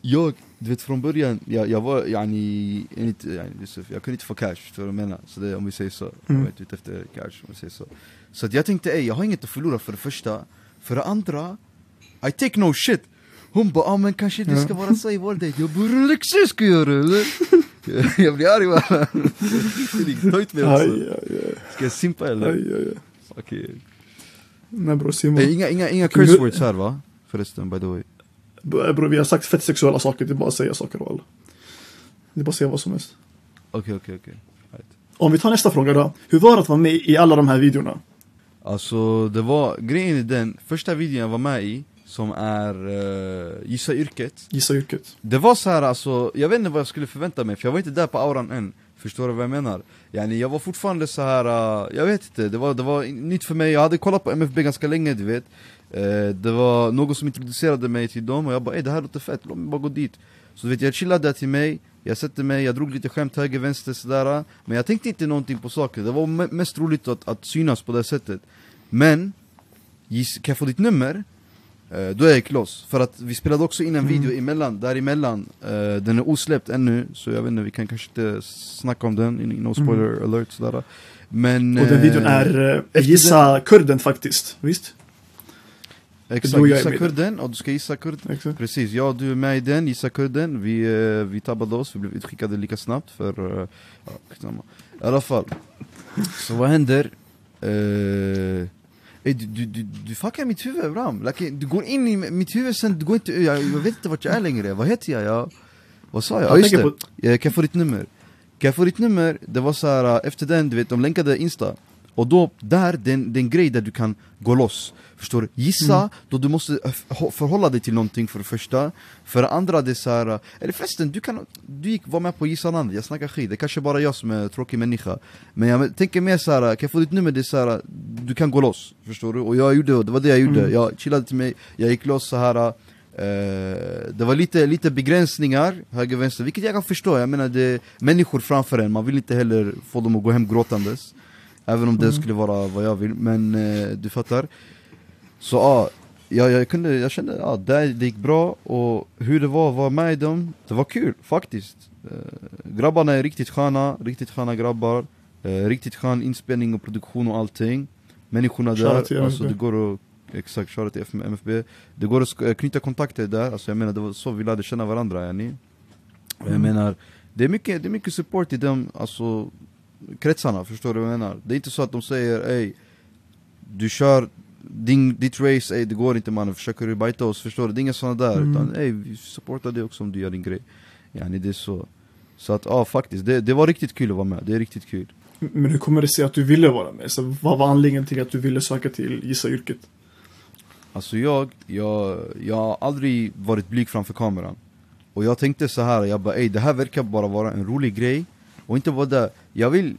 Jag, du vet från början, jag, jag var yani, enligt, yani, Yusuf, jag kunde inte få cash, förstår du jag menar? Så det, om vi säger så, jag Mm. var inte ute efter cash om vi säger så Så att jag tänkte ey, jag har inget att förlora för det första För det andra, I take no shit Hon bara, ah, men kanske det ska vara så i vår dejt Jag bara, "Är det läxor jag ska göra eller? *laughs* jag blir arg va? Ta ut mig Aj, aj, aj. ska jag simpa eller? aj, aj, aj. Okej Nej bror. Eh, Inga, inga, inga curse words här va? Förresten by the way B- Bror, vi har sagt fett sexuella saker. Det är bara att säga saker walla. Det är bara att säga vad som helst. Okej okej okej Right. Om vi tar nästa fråga då. Hur var det att vara med i alla de här videorna? Alltså det var, grejen är den, första videon jag var med i Som är uh, Gissa yrket. Gissa yrket. Det var så här alltså, jag vet inte vad jag skulle förvänta mig för jag var inte där på auran än. Förstår du vad jag menar? Yani jag var fortfarande så här, uh, jag vet inte, det var, det var nytt för mig. Jag hade kollat på MFB ganska länge du vet. Eh, Det var någon som introducerade mig till dem och jag bara det här låter fett, låt mig bara gå dit. Så du vet jag chillade där till mig. Jag sätter mig, jag drog lite skämt höger, vänster sådär. Men jag tänkte inte någonting på saker, det var me- mest roligt att, att synas på det sättet. Men, kan jag få ditt nummer? Eh, då är jag loss, för att vi spelade också in en Mm. video emellan, däremellan eh, Den är osläppt ännu, så jag vet inte, vi kan kanske inte snacka om den, no spoiler alert sådär Men... Mm. Och den videon eh, är efter Gissa kurden faktiskt. Visst? Exakt, gissa den. kurden, och du ska gissa kurden Exakt. Precis, och du är med i den, gissa kurden Vi, eh, vi tabbade oss, vi blev utskickade lika snabbt för... eh, ja. I alla fall Så vad händer? Ey, du, du, du, du fuckar mitt huvud Bram, like, du går in i mitt huvud sen, du går inte, jag, jag vet inte vart jag är längre, vad heter jag? jag vad sa jag? Ja Jag just det, Eh, kan jag få ditt nummer? Kan jag få ditt nummer? Det var så här, eh, efter den, du vet, de länkade insta Och då, där, det är en- det är en grej där du kan gå loss Förstår du? Gissa, Mm. då du måste förhålla dig till någonting för det första För det andra, det är så här, eller förresten, du kan, du gick, var med på Gissa namnet, jag snackar skit Det är kanske bara jag som är tråkig människa Men jag tänker mer så här, kan jag få ditt nummer? Det är så här, du kan gå loss, förstår du? Och jag gjorde, det var det jag gjorde, Mm. jag chillade till mig, jag gick loss så här. eh, det var lite, lite begränsningar, höger vänster, vilket jag kan förstå, jag menar det är människor framför en, man vill inte heller få dem att gå hem gråtandes Även om det Mm. skulle vara vad jag vill, men eh, du fattar. Så ja, jag, jag, kunde, jag kände ja, det, det gick bra. Och hur det var att vara med i dem, det var kul faktiskt. Eh, Grabbarna är riktigt sköna, riktigt sköna grabbar. Eh, Riktigt skön inspelning och produktion och allting. Människorna där, alltså det går att Exakt, shoutout till MFB Det går att eh, knyta kontakter där, alltså jag menar det var så vi lärde känna varandra yani. Jag Mm. menar, det är, mycket, det är mycket support i dem, alltså kretsarna, förstår du vad jag menar? Det är inte så att de säger ey Du kör din, ditt race, ey det går inte mannen, försöker du bajta oss, förstår du? Det är inga sådana där, Mm. utan ey vi supportar dig också om du gör din grej Yani det är så Så att ja faktiskt, det, det var riktigt kul att vara med, det är riktigt kul Men hur kommer det sig att du ville vara med? Så vad var anledningen till att du ville söka till gissa-yrket? Alltså jag, jag, jag har aldrig varit blyg framför kameran Och jag tänkte så här, jag bara ey det här verkar bara vara en rolig grej Och inte bara det, jag vill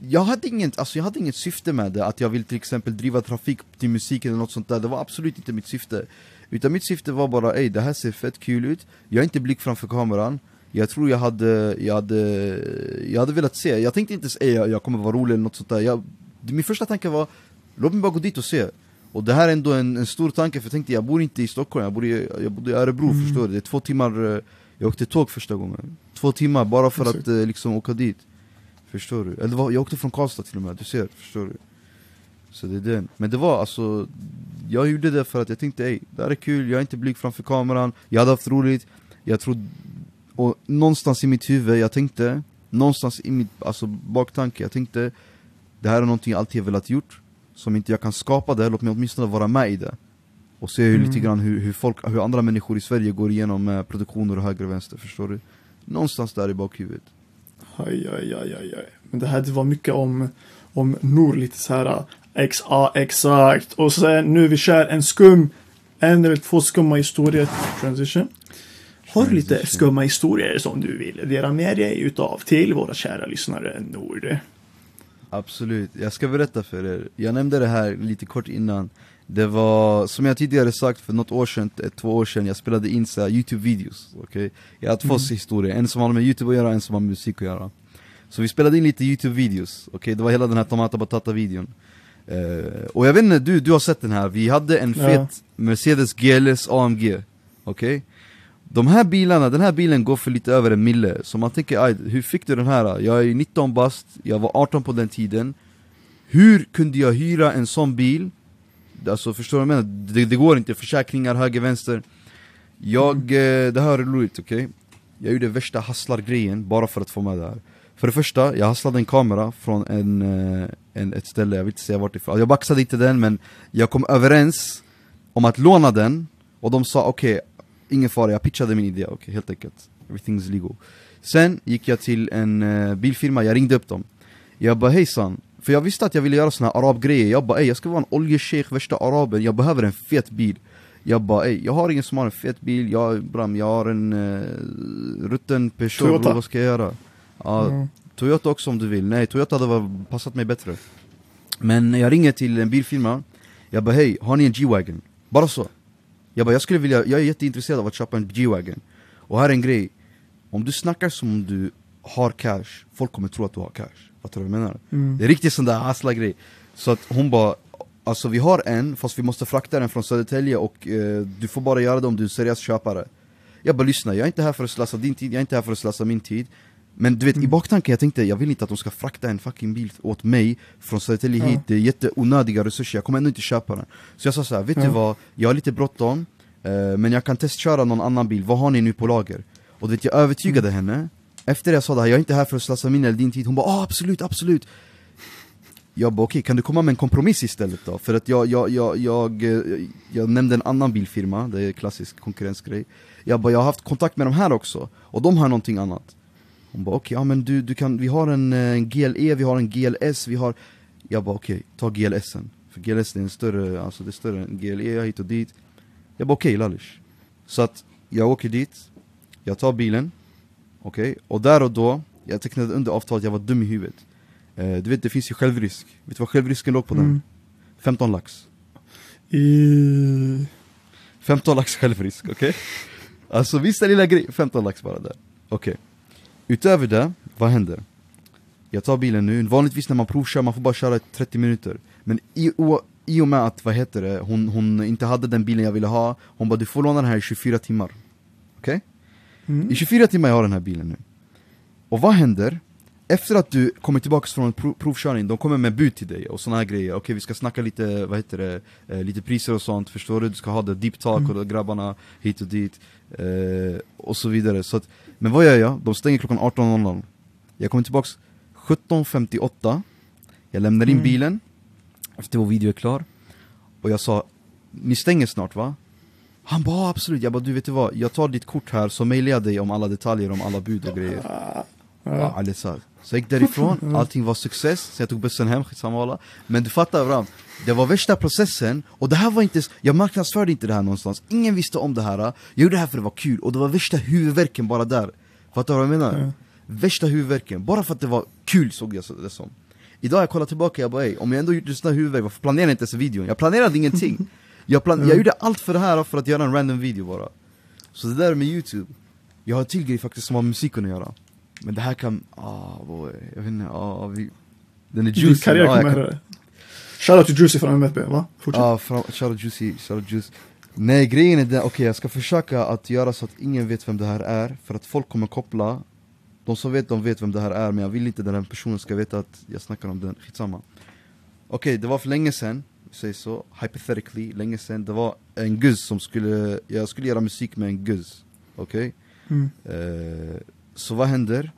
jag hade, inget, alltså jag hade inget syfte med det, att jag vill till exempel driva trafik till musik eller något sånt där, det var absolut inte mitt syfte. Utan mitt syfte var bara ey det här ser fett kul ut, jag är inte blyg framför kameran. Jag tror jag hade, jag hade, jag hade velat se, jag tänkte inte ens ey jag, jag kommer vara rolig eller något sånt där. Jag, Min första tanke var, låt mig bara gå dit och se. Och det här är ändå en, en stor tanke, för jag tänkte jag bor inte i Stockholm, jag bor i, jag bodde i Örebro förstår du? Det är två timmar, eh, jag åkte tåg första gången. Två timmar bara för att eh, liksom åka dit Förstår du? Eller var, jag åkte från Karlstad till och med, du ser, förstår du? Så det är den, men det var alltså Jag gjorde det för att jag tänkte ey, det här är kul, jag är inte blyg framför kameran Jag hade haft roligt, jag trodde Och någonstans i mitt huvud, jag tänkte Någonstans i mitt, alltså baktanke, jag tänkte Det här är någonting jag alltid velat gjort Som inte jag kan skapa det, låt mig åtminstone vara med i det Och se hur, Mm. lite grann hur, hur, folk, hur andra människor i Sverige går igenom eh, produktioner och höger och vänster, förstår du? Någonstans där i bakhuvudet Aj, aj, aj, aj, aj. Men det här det var mycket om, om Nor, lite så här X, A, exakt. Och sen nu vi kör en skum, en eller två skumma historier. Transition. Har du lite skumma historier som du vill dela med dig utav till våra kära lyssnare Nord? Absolut, jag ska berätta för er. Jag nämnde det här lite kort innan. Det var, som jag tidigare sagt för något år sedan, ett, två år sedan, jag spelade in så Youtube-videos. okej? Jag har två Mm. historier, en som har med Youtube att göra, en som har med musik att göra. Så vi spelade in lite Youtube-videos, okej? Det var hela den här Tomata Batata-videon. Eh, och jag vet inte, du, du har sett den här, vi hade en Ja. fet Mercedes GLS AMG, okej? De här bilarna, den här bilen går för lite över en mille, så man tänker aj, hur fick du den här? Jag är 19 bast, jag var 18 på den tiden Hur kunde jag hyra en sån bil? Alltså förstår du vad jag menar? Det, det går inte, försäkringar höger, vänster. Jag, eh, det här är roligt okej? Jag gjorde värsta hasslargrejen bara för att få med det här. För det första, jag hasslade en kamera från en, eh, en, ett ställe, jag vill inte säga vart ifrån. Jag baxade inte den men jag kom överens om att låna den. Och de sa okej, ingen fara, jag pitchade min idé, okej helt enkelt. Everything's legal. Sen gick jag till en eh, bilfirma, jag ringde upp dem. Jag bara hejsan, för jag visste att jag ville göra såna här arabgrejer. Jag bara ey, jag ska vara en oljeshejk, värsta araben, jag behöver en fet bil. Jag bara ey, jag har ingen som har en fet bil, jag, bram, jag har en uh, rutten Peugeot, Toyota. vad ska jag göra? Ja, Mm. Toyota också om du vill, nej Toyota hade var- passat mig bättre. Men jag ringer till en bilfirma. Jag bara hej, har ni en G-Wagon? Bara så. Jag bara jag skulle vilja, jag är jätteintresserad av att köpa en G-Wagon. Och här är en grej. Om du snackar som om du har cash, folk kommer tro att du har cash Fattar du vad jag menar? Mm. Det är riktigt sån där hassla grej Så att hon bara Alltså vi har en, fast vi måste frakta den från Södertälje och eh, du får bara göra det om du är seriös köpare Jag bara lyssna, jag är inte här för att slösa din tid, jag är inte här för att slösa min tid Men du vet, i baktanken jag tänkte, jag vill inte att de ska frakta en fucking bil åt mig Från Södertälje Ja. hit, det är jätteonödiga resurser, jag kommer ändå inte köpa den Så jag sa så här, vet du Ja. vad? Jag har lite bråttom eh, Men jag kan testköra någon annan bil, vad har ni nu på lager? Och du vet, jag övertygade henne efter jag sa det här, jag är inte här för att slösa min eller din tid. Hon bara ah, absolut, absolut. Jag bara okej, kan du komma med en kompromiss istället då? För att jag, jag, jag, jag, eh, jag nämnde en annan bilfirma, det är klassisk konkurrensgrej. Jag bara, jag har haft kontakt med de här också, och de har någonting annat. Hon bara okej, ja men du, du kan, vi har en, eh, en GLE, vi har en GLS, vi har Jag bara okej, ta GLSen För GLS är en större, alltså det är större än GLE hit och dit. Jag bara okej Lallish Så att jag åker dit, jag tar bilen Okej, och där och då, jag tecknade under avtalet, jag var dum i huvudet eh, Du vet det finns ju självrisk, vet du vad självrisken låg på den? Mm. 15 lax I... 15 lax självrisk, okej? Alltså visst är lilla grej, 15 lax bara där Okej Utöver det, vad händer? Jag tar bilen nu, vanligtvis när man provkör, man får bara köra i 30 minuter Men i, o, i och med att, vad heter det, hon, hon inte hade den bilen jag ville ha Hon bara du får låna den här i 24 timmar Okej? Mm. I 24 timmar jag har den här bilen nu Och vad händer? Efter att du kommer tillbaka från en prov, provkörning, de kommer med bud till dig och såna här grejer Okej vi ska snacka lite, vad heter det, eh, lite priser och sånt, förstår du? Du ska ha det deep talk Mm. och då grabbarna hit och dit eh, Och så vidare, så att, men vad gör jag? De stänger klockan 18.00 Jag kommer tillbaks 17.58 Jag lämnar in Mm. bilen Efter vår video är klar Och jag sa Ni stänger snart va? Han bara "Ja, absolut, jag bara du vet du vad, jag tar ditt kort här så mailar jag dig om alla detaljer om alla bud och grejer. Ja, Ali sa. Så jag gick därifrån, *laughs* allting var success, så jag tog bussen hem, skitsamma alla Men du fattar Abraham, det var värsta processen, och det här var inte, jag marknadsförde inte det här någonstans, ingen visste om det här. Jag gjorde det här för det var kul, och det var värsta huvudvärken bara där. Fattar du vad jag menar? Värsta huvudvärken, bara för att det var kul såg jag det som. Idag jag kollar tillbaka, jag bara ey, om jag ändå gjorde sån här huvudvärk, varför planerade jag inte ens videon? Jag planerade ingenting *laughs* jag, plan- jag gjorde allt för det här för att göra en random video bara. Så det där med youtube, jag har en till grej faktiskt som har med musiken att göra. Men det här kan, ah boy, jag vet inte, ah vi Den är Din juicy, karriär ah, kommer... kan, Shoutout till Juicy från MFB, va? Fortsätt. ah, fram, shoutout juicy, shoutout juicy Nej grejen är den, okej jag ska försöka att göra så att ingen vet vem det här är För att folk kommer koppla. De som vet, de vet vem det här är men jag vill inte den här personen ska veta att jag snackar om den, skitsamma. Okej, det var för länge sedan, vi säger så, hypothetically, länge sedan Det var en guzz som skulle, jag skulle göra musik med en guzz Okej? Mm. Eh, så vad händer?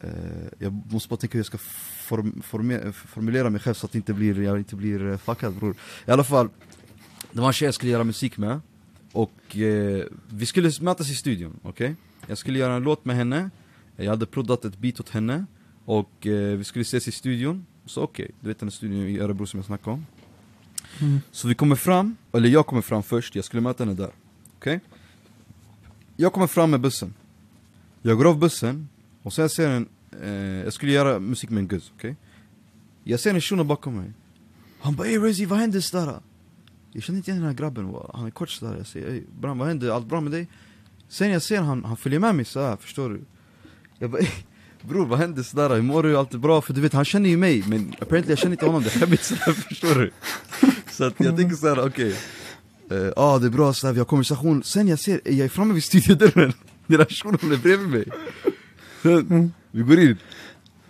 Eh, jag måste bara tänka hur jag ska form, forme- formulera mig själv så att det inte blir, jag inte blir eh, fuckad bror I alla fall, det var en tjej jag skulle göra musik med Och eh, vi skulle mötas i studion, okej? Jag skulle göra en låt med henne Jag hade proddat ett beat åt henne Och eh, vi skulle ses i studion Så okej, du vet den studion i Örebro som jag snackade om Mm. Så vi kommer fram, eller jag kommer fram först, jag skulle möta henne där Okej? Jag kommer fram med bussen Jag går av bussen, och sen jag ser en, eh, jag skulle göra musik med en guzz, okej? Jag ser en shuno bakom mig Han bara ey Rezi, vad hände sådär? Jag känner inte igen den här grabben, han är kort sådär Jag säger ey Bram, vad hände? Allt bra med dig? Sen jag ser han, han följer med mig såhär, förstår du? Jag bara ey Bror vad händer sådär? Hur mår du? Allt är bra? För du vet, han känner ju mig, men apparently jag känner inte honom, det är skämmigt sådär, förstår du? Så att jag tänker såhär, okej. Ja ah, det är bra, såhär, vi har konversation, sen jag ser, jag är framme vid studiodörren. *laughs* Här shunon är bredvid mig. Sen, vi går in.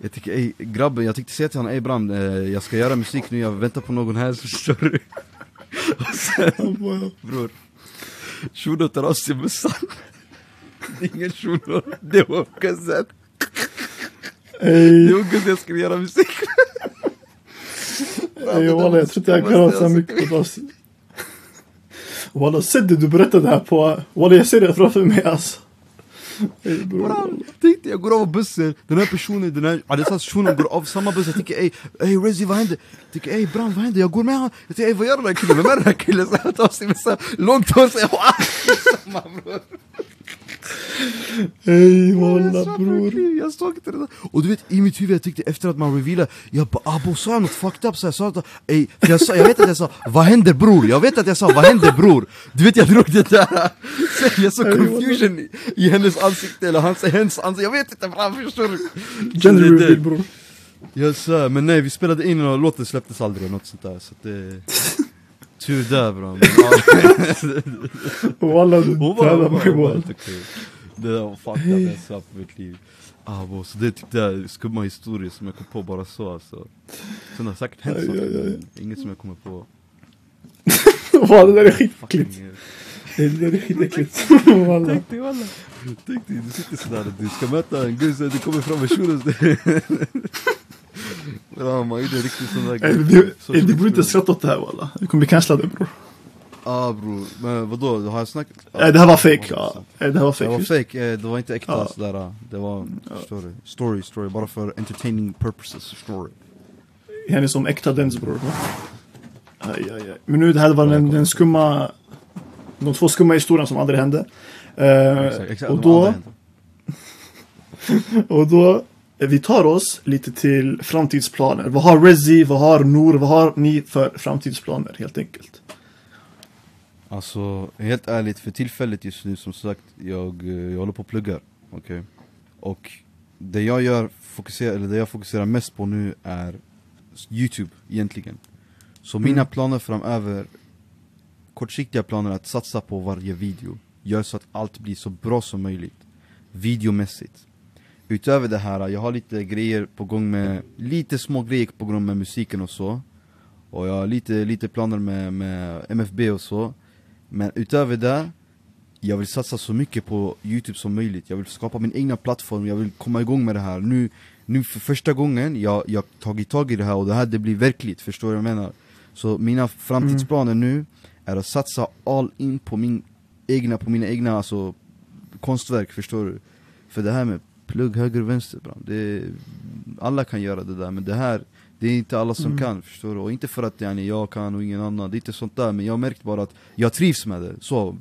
Jag tycker, ey grabben, jag tänkte säga till honom, ey Bram, eh, jag ska göra musik nu, jag väntar på någon här, så förstår du? *laughs* Och sen, bror. Shunon tar av sig mössan. Det *laughs* är ingen shuno, det var Ey, Det var guzzen jag skulle göra musik ey walla jag tror inte jag kan ha så mycket. Walla, sedd det du berättade här på... Walla jag ser det framför mig alltså. Bram, tänkte jag går av bussen, den här personen, den här shunon går av samma buss, jag tänker ey, ey Rezi vad händer? Jag tänker ey Bram vad händer? Jag går med han, jag tänker ey vad gör den här killen? Vem är den här killen? Jag tar av sig med långt hår, *laughs* jag samma bror Ey walla bror. Jag såg inte det där Och du vet i mitt huvud, jag tyckte efter att man revealade Jag bara abo, sa jag något fucked up? Så jag sa att, ey, för jag, sa, jag vet att jag sa 'Vad händer bror?' Jag vet att jag sa 'Vad händer bror?' Du vet jag drog det där Sen jag såg confusion i, i hennes ansikte eller hans, hennes ansikte Jag vet inte Bram, förstår du? Gender reveal bror. Jag sa, men nej vi spelade in och låten släpptes aldrig eller något sånt där så det... Tur där bra Walla du var, mig walla. Det där var fucked up jag sa på mitt liv. Ah, bo, Så det är typ där skumma historier som jag kom på bara så alltså. Sen har det säkert hänt saker, men inget som jag kommer på. *laughs* Walla det där är skitäckligt. Det där är skitäckligt. *laughs* Tänk dig walla. Tänk dig, du sitter sådär, du ska möta en guzz, du kommer fram med shunos *laughs* *laughs* Ja man gjorde riktigt sån där grej. ey, Du borde inte skratta åt det här walla. Du kommer bli cancellad bror. Ah bror, men vadå, har jag snackat? Ey det här var fake. Ja. Det här var Det var fake. fake, eh, det var inte äkta Ja. sådär Det var, du? Story, story, bara för entertaining purposes, förstår du? Henne som äkta dens bror. Aj, aj, aj. Men nu det här var den, den skumma... De två skumma historierna som aldrig hände. Eh, *laughs* och då... Och då, eh, vi tar oss lite till framtidsplaner. Vad har Rezi, vad har Noor, vad har ni för framtidsplaner helt enkelt? Alltså, helt ärligt, för tillfället just nu som sagt, jag, eh, jag håller på och pluggar, okej? Och det jag gör, fokuserar, eller det jag fokuserar mest på nu är Youtube egentligen Så mina Mm. planer framöver, kortsiktiga planer är att satsa på varje video Gör så att allt blir så bra som möjligt, videomässigt Utöver det här, jag har lite grejer på gång med, lite små grejer på gång med musiken och så. Och jag har lite, lite planer med, med MFB och så. Men utöver det jag vill satsa så mycket på youtube som möjligt, jag vill skapa min egna plattform, jag vill komma igång med det här. Nu, nu för första gången, jag jag tagit tag i det här och det här det blir verkligt, förstår du vad jag menar? Så mina framtidsplaner nu är att satsa all in på min egna, på mina egna alltså, konstverk, förstår du? För det här med plugg höger och vänster, bram, det, alla kan göra det där men det här det är inte alla som Mm. kan, förstår du? Och inte för att yani, jag kan och ingen annan, det är inte sånt där Men jag har märkt bara att jag trivs med det, så,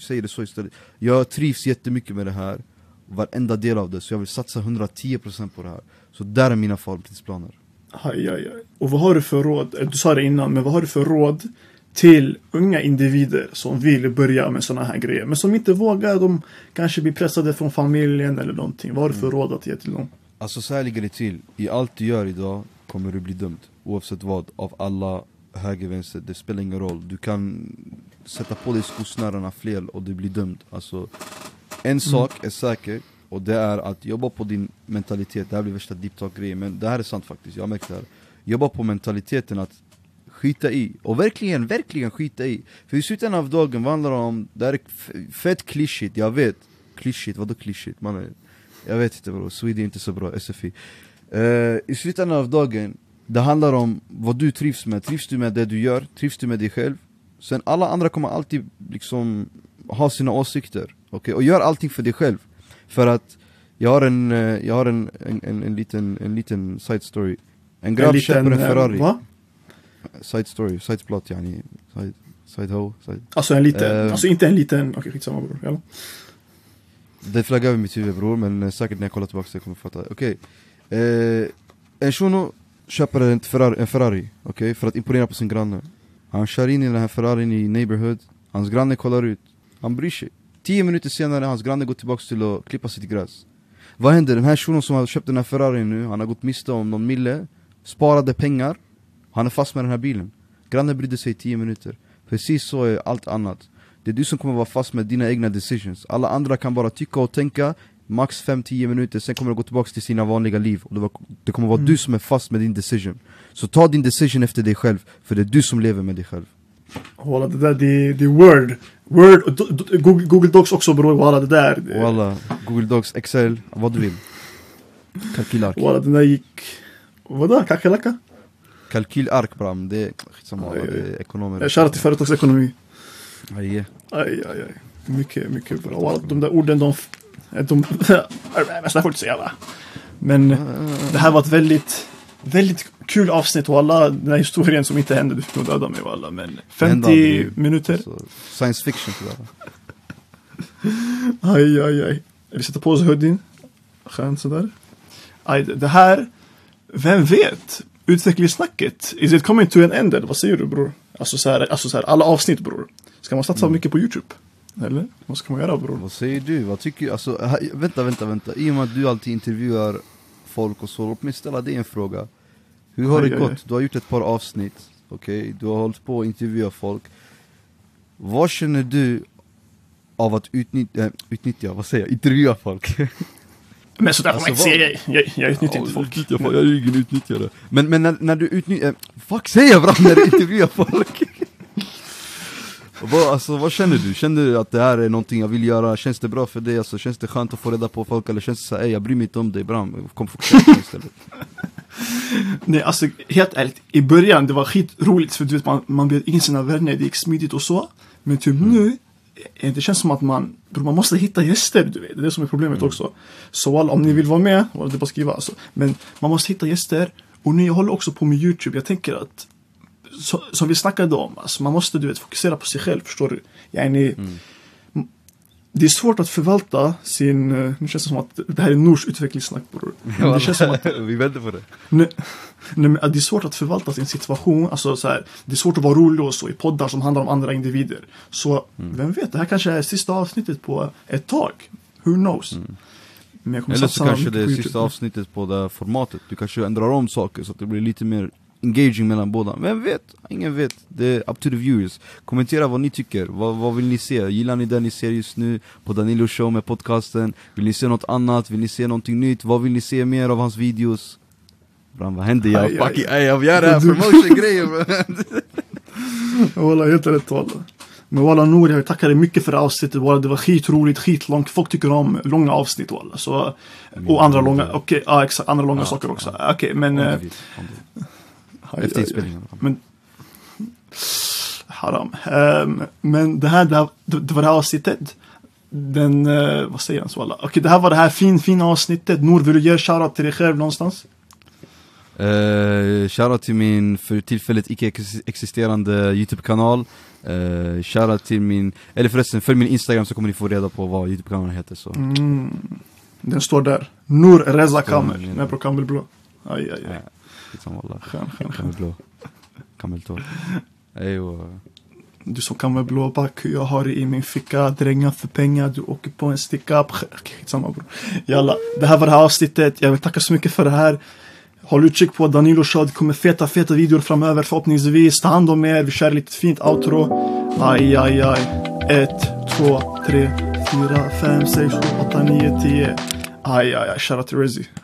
säger det så istället Jag trivs jättemycket med det här, varenda del av det, så jag vill satsa 110% på det här Så där är mina framtidsplaner Aj, aj, aj. Och vad har du för råd? Du sa det innan, men vad har du för råd till unga individer som vill börja med såna här grejer, men som inte vågar? De kanske blir pressade från familjen eller någonting. Vad har du för råd att ge till dem? Alltså så här ligger det till, i allt du gör idag kommer du bli dömd Oavsett vad, av alla höger, vänster, det spelar ingen roll. Du kan sätta på dig skosnörena fel och du blir dömd. Alltså, en sak är säker och det är att jobba på din mentalitet. Det här blir värsta deep talk grejen men det här är sant faktiskt, jag har märkt det här. Jobba på mentaliteten att skita i, och verkligen, verkligen skita i. För i slutändan av dagen, vad handlar det om? Det här är fett klyschigt, jag vet. Klyschigt, vadå klyschigt? Man jag vet inte bro, Sweden är inte så bra, SFI Eh, I slutändan av dagen, det handlar om vad du trivs med, trivs du med det du gör, trivs du med dig själv? Sen alla andra kommer alltid liksom ha sina åsikter, okej? Och gör allting för dig själv. För att jag har en, eh, jag har en, en, en, en, liten, en liten side story. En grabb köper en eh, Ferrari, Va? Side story, side plot yani Side, side ho, side Alltså en liten, Eh. alltså inte en liten, okej skitsamma bror. Ja. Det flaggar över mitt huvud bror, men eh, säkert när jag kollar tillbaka så jag kommer fatta Okej, eh, en shuno köper en Ferrari, en Ferrari okej, för att imponera på sin granne Han kör in i den här Ferrarin i neighborhood, hans granne kollar ut, han bryr sig Tio minuter senare, hans granne går tillbaka till att klippa sitt gräs Vad händer? Den här shunon som har köpt den här Ferrarin nu, han har gått miste om någon mille Sparade pengar, han är fast med den här bilen. Grannen brydde sig i 10 minuter. Precis så är allt annat. Det är du som kommer vara fast med dina egna decisions. Alla andra kan bara tycka och tänka Max 5-10 minuter, sen kommer de gå tillbaka till sina vanliga liv. Och det, kommer vara du som är fast med din decision. Så ta din decision efter dig själv, för det är du som lever med dig själv. Walla det där, det, det är word. Word, Google, Google Docs också bror, walla det där. det- Och alla, Google Docs, Excel, vad du vill. *laughs* Kalkylark Walla den där gick... Vadå? Kackerlacka? Kalkylark bram, det är skitsamma, Aj, det är ekonomer Jag Shoutout till företagsekonomi. Aj, Aj, aj, aj. Mycket, mycket bra. Walla, de där orden de... de *laughs* men sådär får inte säga va? Men det här var ett väldigt, väldigt kul avsnitt och alla den här historien som inte hände, du fick nog döda mig walla. Men 50 aldrig. minuter. Science fiction sådär *laughs* Aj, aj, aj. Vi sätter på oss hoodien. Skönt sådär. Aj, det här, vem vet? Utvecklingssnacket, is it coming to an end eller vad säger du bror? Alltså så här, alltså så här, alla avsnitt bror. Ska man satsa mycket på YouTube? Eller? Vad ska man göra bror? Vad säger du? Vad tycker du? Alltså, vänta, vänta, vänta. I och med att du alltid intervjuar folk och så, låt mig ställa dig en fråga. Hur har Aj, det aj, gått? aj. Du har gjort ett par avsnitt, okej? Du har hållit på att intervjua folk. Vad känner du av att utnyttja, äh, utnyttja vad säger jag? Intervjua folk? *laughs* Men sådär får man Alltså, inte säga. Jag, jag, utnyttjar inte folk. Utnyttja folk, jag är ingen utnyttjare. Men, men när, när du utnyttjar, äh, fuck säger jag bra när du intervjuar folk? *laughs* vad, alltså, vad känner du? Känner du att det här är någonting jag vill göra? Känns det bra för dig? Alltså, känns det skönt att få reda på folk? Eller känns det såhär, jag bryr mig inte om dig Bram, kom fokusera istället *laughs* Nej, alltså helt ärligt. I början det var skitroligt för du vet man, man bjöd in sina vänner, det gick smidigt och så. Men typ nu, eh, det känns som att man, bror, man måste hitta gäster du vet. Det är det som är problemet också. Så walla, om ni vill vara med, det är bara att skriva alltså. Men man måste hitta gäster. Och nu jag håller också på med YouTube. Jag tänker att, så, som vi snackade om, alltså, man måste du vet fokusera på sig själv, förstår du? Yani, Det är svårt att förvalta sin, eh, nu känns det som att det här är Nors utvecklingssnack bror. *laughs* Men det känns som att Vi vänder på det det är svårt att förvalta sin situation. Alltså, så här, det är svårt att vara rolig och så i poddar som handlar om andra individer. Så vem vet, det här kanske är sista avsnittet på ett tag. Who knows? Kommer Eller så kanske det är sista avsnittet på det här formatet Du kanske ändrar om saker så att det blir lite mer engaging mellan båda Vem vet? Ingen vet, det är up to the viewers Kommentera vad ni tycker, vad, vad vill ni se? Gillar ni det ni ser just nu på Danilo show med podcasten? Vill ni se något annat? Vill ni se någonting nytt? Vad vill ni se mer av hans videos? Bram, vad händer? Jag Aj, fucking, aj. jag gör det här promotion-grejen. *laughs* Walla, helt rätt walla. Men walla Nour, jag vill tacka dig mycket för det här avsnittet. Walla, det var skitroligt, skitlångt. Folk tycker om långa avsnitt walla. Så, och andra långa, okej, ja exakt, andra långa Ja, saker också. ja. Okej, men... Om du vill, om du vill. aj, Efter inspelningen. Men... Haram. Ehm, men det här, det, här, det, var det här avsnittet. Den, eh, vad säger han så alla? Okej, det här var det här fin, fina avsnittet. Nour, vill du ge shoutout till dig själv någonstans? Uh, shoutout till min för tillfället icke ex- existerande YouTube-kanal. Uh, Shoutout till min, eller förresten följ min Instagram så kommer ni få reda på vad YouTube-kanalen heter så. Mm. Den står där. Nour Reza Kamel. Med på Kamel Blå. Aj, aj, aj. Skitsamma Du som kan med blå back, jag har i min ficka Dränga för pengar, du åker på en sticka Skitsamma bror Jalla, det här var det här avsnittet. Jag vill tacka så mycket för det här Håll utkik på Danilo Shad, kommer feta, feta videor framöver förhoppningsvis. Ta hand om er, vi kör lite fint outro. Aj, aj, aj. 1, 2, 3, 4, 5, 6, 7, 8, 9, 10. Aj, aj, aj. Shoutout till Rizzy.